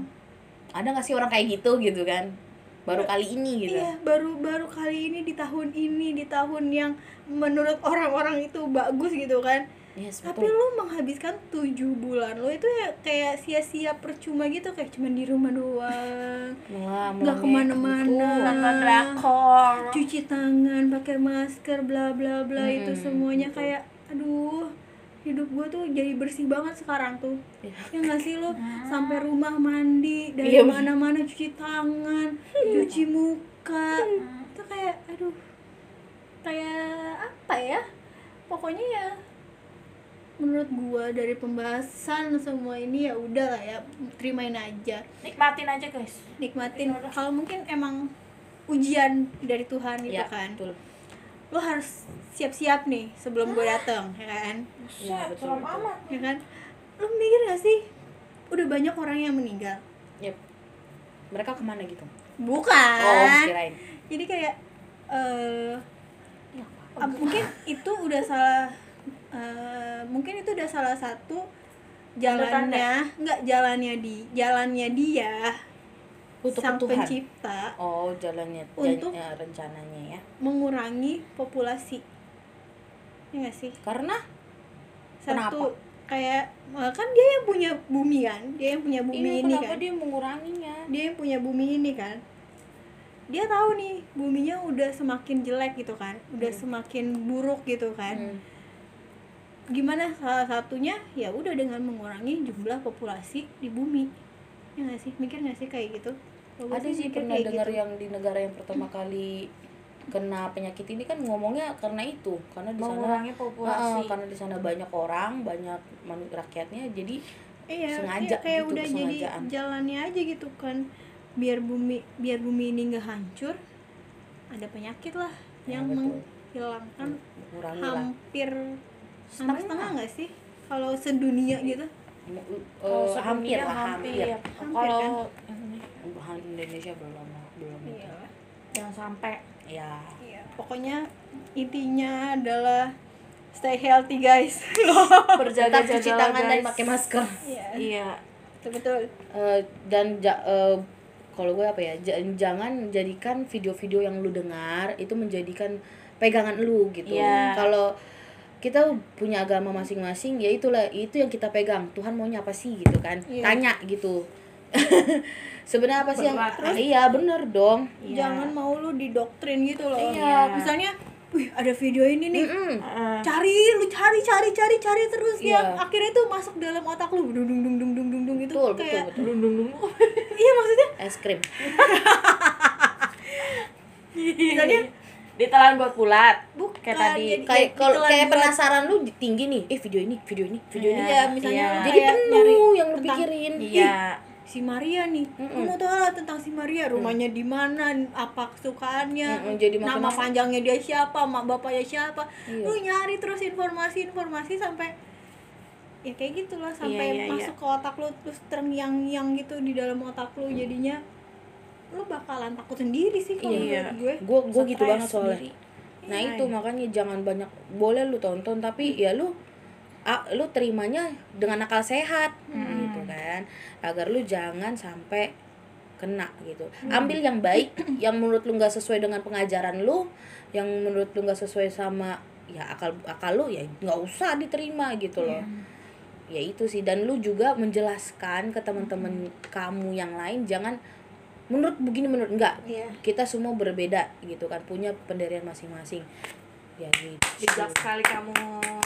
S3: ada gak sih orang kayak gitu gitu kan? Baru kali ini gitu.
S1: Iya baru baru kali ini di tahun ini di tahun yang menurut orang-orang itu bagus gitu kan
S3: yes
S1: tapi
S3: betul
S1: lu menghabiskan tujuh bulan lo itu ya kayak sia-sia percuma gitu kayak cuman di rumah doang nggak
S3: ke
S1: mana-mana
S3: gitu.
S2: nonton drakor
S1: cuci tangan pakai masker bla bla bla itu
S3: Hmm,
S1: semuanya
S3: betul.
S1: kayak aduh hidup gua tuh jadi bersih banget sekarang tuh
S3: Iya.
S1: ya nggak sih lo sampai rumah mandi dari
S3: Iya.
S1: mana-mana cuci tangan cuci muka itu kayak aduh kayak apa ya pokoknya ya menurut gua dari pembahasan semua ini ya udah lah ya terimain aja.
S2: Nikmatin aja guys.
S1: Nikmatin. Kalau mungkin emang ujian dari Tuhan gitu
S3: ya
S1: kan.
S3: betul.
S1: Lo harus siap-siap nih sebelum gue datang ya kan?
S3: Iya, betul,
S2: serem
S3: betul.
S2: amat.
S1: Ya kan? Lo mikir gak sih udah banyak orang yang meninggal?
S3: Yep. mereka ke mana gitu?
S1: Bukan.
S3: Oh kirain.
S1: Jadi kayak eh
S3: Ya,
S1: ah, mungkin itu udah salah eh, mungkin itu udah salah satu jalannya. Nggak jalannya di jalannya dia
S3: untuk
S1: sang
S3: Tuhan
S1: pencipta.
S3: Oh jalannya
S1: Untuk-
S3: ya, rencananya ya.
S1: mengurangi populasi. Ya nggak sih?
S3: Karena?
S1: Satu kayak eh, kan dia yang punya bumi kan? Dia yang punya bumi
S3: ini
S1: ini
S3: kenapa
S1: kan?
S3: dia menguranginya?
S1: Dia yang punya bumi ini kan? Dia tahu nih buminya udah semakin jelek gitu kan? Udah semakin buruk gitu kan?
S3: Hmm.
S1: Gimana salah satunya ya udah dengan mengurangi jumlah populasi di bumi. Ya nggak sih? Mikir nggak sih kayak gitu? Gua
S3: ada sih pernah dengar
S1: gitu.
S3: yang di negara yang pertama kali kena penyakit ini kan ngomongnya karena itu karena di sana
S2: populasi.
S3: Karena di sana banyak orang banyak rakyatnya jadi
S1: iya,
S3: sengaja
S1: iya, kayak
S3: gitu,
S1: udah jadi jalannya aja gitu kan. Biar bumi biar bumi ini nggak hancur ada penyakit lah
S3: Ya,
S1: yang
S3: betul.
S1: menghilangkan
S3: mengurangi lah
S1: hampir hampir
S3: Setengah.
S1: setengah nggak sih? Kalau sedunia gitu?
S2: Kalau
S3: eh, hampir lah hampir,
S1: Hampir,
S2: kalau
S3: Bukan Indonesia belum belum
S1: iya.
S2: Jangan sampai.
S3: Ya
S1: Iya, pokoknya intinya adalah stay healthy guys.
S2: berjaga
S3: tetap cuci tangan dan pakai masker.
S1: Iya,
S2: iya.
S1: Betul betul.
S3: Eh, dan ja- eh, kalau gue apa ya ja- jangan jadikan video-video yang lu dengar itu menjadikan pegangan lu gitu.
S2: Iya.
S3: kalau kita punya agama masing-masing ya itulah itu yang kita pegang Tuhan maunya apa sih gitu kan
S1: Iya.
S3: tanya gitu sebenarnya apa sih yang
S2: Berdoa.
S3: iya bener dong
S2: Iya.
S1: Jangan mau lu didoktrin gitu loh.
S2: Iya.
S1: Misalnya, wih ada video ini nih.
S3: Mm-mm.
S2: Heeh.
S1: Cari, lu cari, cari, cari, cari terus
S3: Iya.
S1: ya. Akhirnya tuh masuk dalam otak lu, dung dung dung dung dung dung dung itu
S3: betul betul
S1: kayak.
S3: betul
S2: Dung, dung, dung.
S1: Iya maksudnya,
S3: es krim
S1: misalnya
S2: ditelan buat bulat
S1: bukan
S2: Kayak tadi.
S1: jadi-
S3: kayak kalau kayak
S1: buat-
S3: penasaran lu tinggi nih. Eh video ini video ini video ini
S1: Iya, misalnya.
S2: Iya.
S1: lu
S3: jadi penuh yang lu
S1: tentang-
S3: pikirin.
S2: Iya.
S1: Si Maria nih,
S3: Mm-mm.
S1: lu mau tahu lah tentang si Maria, rumahnya di mana, apa kesukaannya,
S3: Mm-mm, jadi makin
S1: nama panjangnya dia siapa, mak bapaknya siapa,
S3: Iya.
S1: lu nyari terus informasi-informasi sampai ya kayak gitulah sampai
S2: Iya, iya,
S1: masuk ke otak lu terus terngiang-ngiang gitu di dalam otak lu jadinya lu bakalan takut sendiri sih kalau
S2: Iya.
S1: menurut gue.
S3: gue gue gitu banget soalnya.
S2: sendiri.
S3: nah
S1: Iya.
S3: itu makanya jangan banyak boleh lu tonton tapi ya lu ah, lu terimanya dengan akal sehat gitu kan. Agar lu jangan sampai kena gitu. Ambil yang baik yang menurut lu nggak sesuai dengan pengajaran lu yang menurut lu nggak sesuai sama ya akal akal lu ya nggak usah diterima gitu loh. Ya itu sih. Dan lu juga menjelaskan ke teman-teman kamu yang lain jangan menurut begini menurut enggak
S1: Iya.
S3: kita semua berbeda gitu kan punya pendirian masing-masing ya gitu
S2: bijak sekali kamu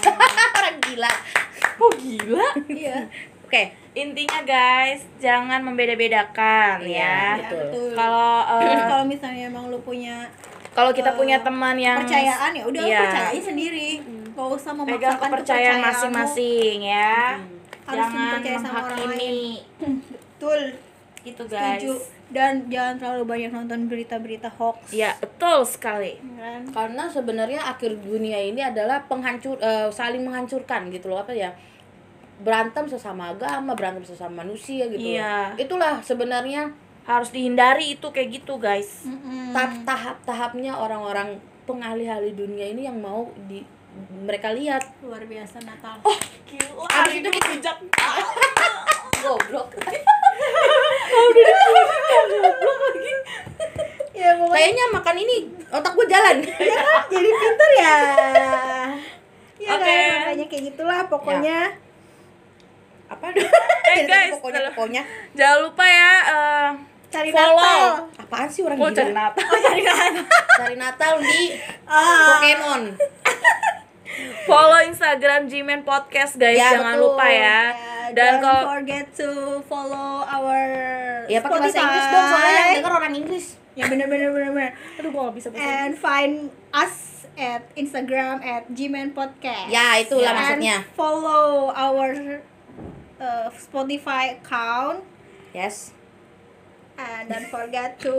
S3: orang gila
S2: kok gila
S1: Iya.
S3: oke
S2: intinya guys jangan membeda-bedakan
S3: Iya,
S2: ya
S3: betul.
S1: betul.
S2: kalau eh,
S1: Terus kalau misalnya emang lu punya
S2: kalau kita
S1: Eh,
S2: punya teman yang
S1: kepercayaan ya udah lu
S2: Iya.
S1: percayain sendiri. Gak usah
S2: pegang
S1: memaksakan
S2: kepercayaan masing-masing ya
S1: Harus
S2: jangan
S1: dipercaya sama orang
S2: menghakimi
S1: Betul.
S2: Gitu guys
S1: Setuju. Dan jangan terlalu banyak nonton berita-berita hoax.
S2: ya betul sekali
S1: Kan?
S3: karena sebenarnya akhir dunia ini adalah penghancur eh, saling menghancurkan gitu loh apa ya berantem sesama agama berantem sesama manusia gitu loh.
S2: Iya.
S3: itulah sebenarnya
S2: harus dihindari itu kayak gitu guys
S3: tahap tahap-tahapnya orang-orang pengalih-alih dunia ini yang mau di mereka lihat
S1: luar biasa Natal.
S2: oh gila hari itu bijak
S3: goblok
S1: ya pokoknya
S3: kayaknya makan ini otak gue jalan
S1: ya kan jadi pinter ya. Ya
S2: Oke.
S1: kan makanya kayak gitulah pokoknya.
S3: apa
S2: eh guys
S3: pokoknya pokoknya
S2: jangan lupa ya eh,
S1: Cari
S2: Follow.
S1: Natal.
S3: apaan sih orang
S2: oh
S3: gila
S2: cari Natal
S1: Oh, cari Natal.
S3: cari Natal di
S1: Ah.
S3: Pokemon
S2: follow Instagram Jimen Podcast guys
S3: Ya,
S2: jangan
S3: betul.
S2: lupa ya dan
S1: don't forget to follow our
S3: ya pakai bahasa. Inggris dong soalnya yang denger orang Inggris
S1: ya bener bener bener bener
S2: Aduh, gua gak bisa bahasa
S1: and find us at Instagram at Gman Podcast
S3: Ya, itulah
S1: And
S3: maksudnya.
S1: follow our uh, Spotify account
S3: Yes.
S1: and don't forget to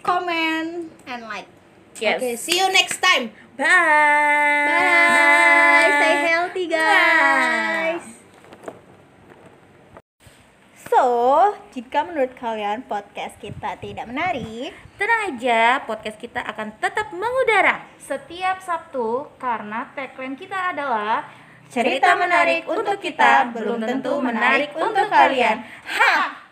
S1: comment and like
S2: Yes.
S3: Oke, see you next time.
S2: Bye.
S1: Bye. Stay healthy, guys. So, jika menurut kalian podcast kita tidak menarik,
S2: Tenang aja, podcast kita akan tetap mengudara setiap Sabtu karena tagline kita adalah
S1: cerita menarik untuk kita belum tentu menarik untuk kalian. Ha!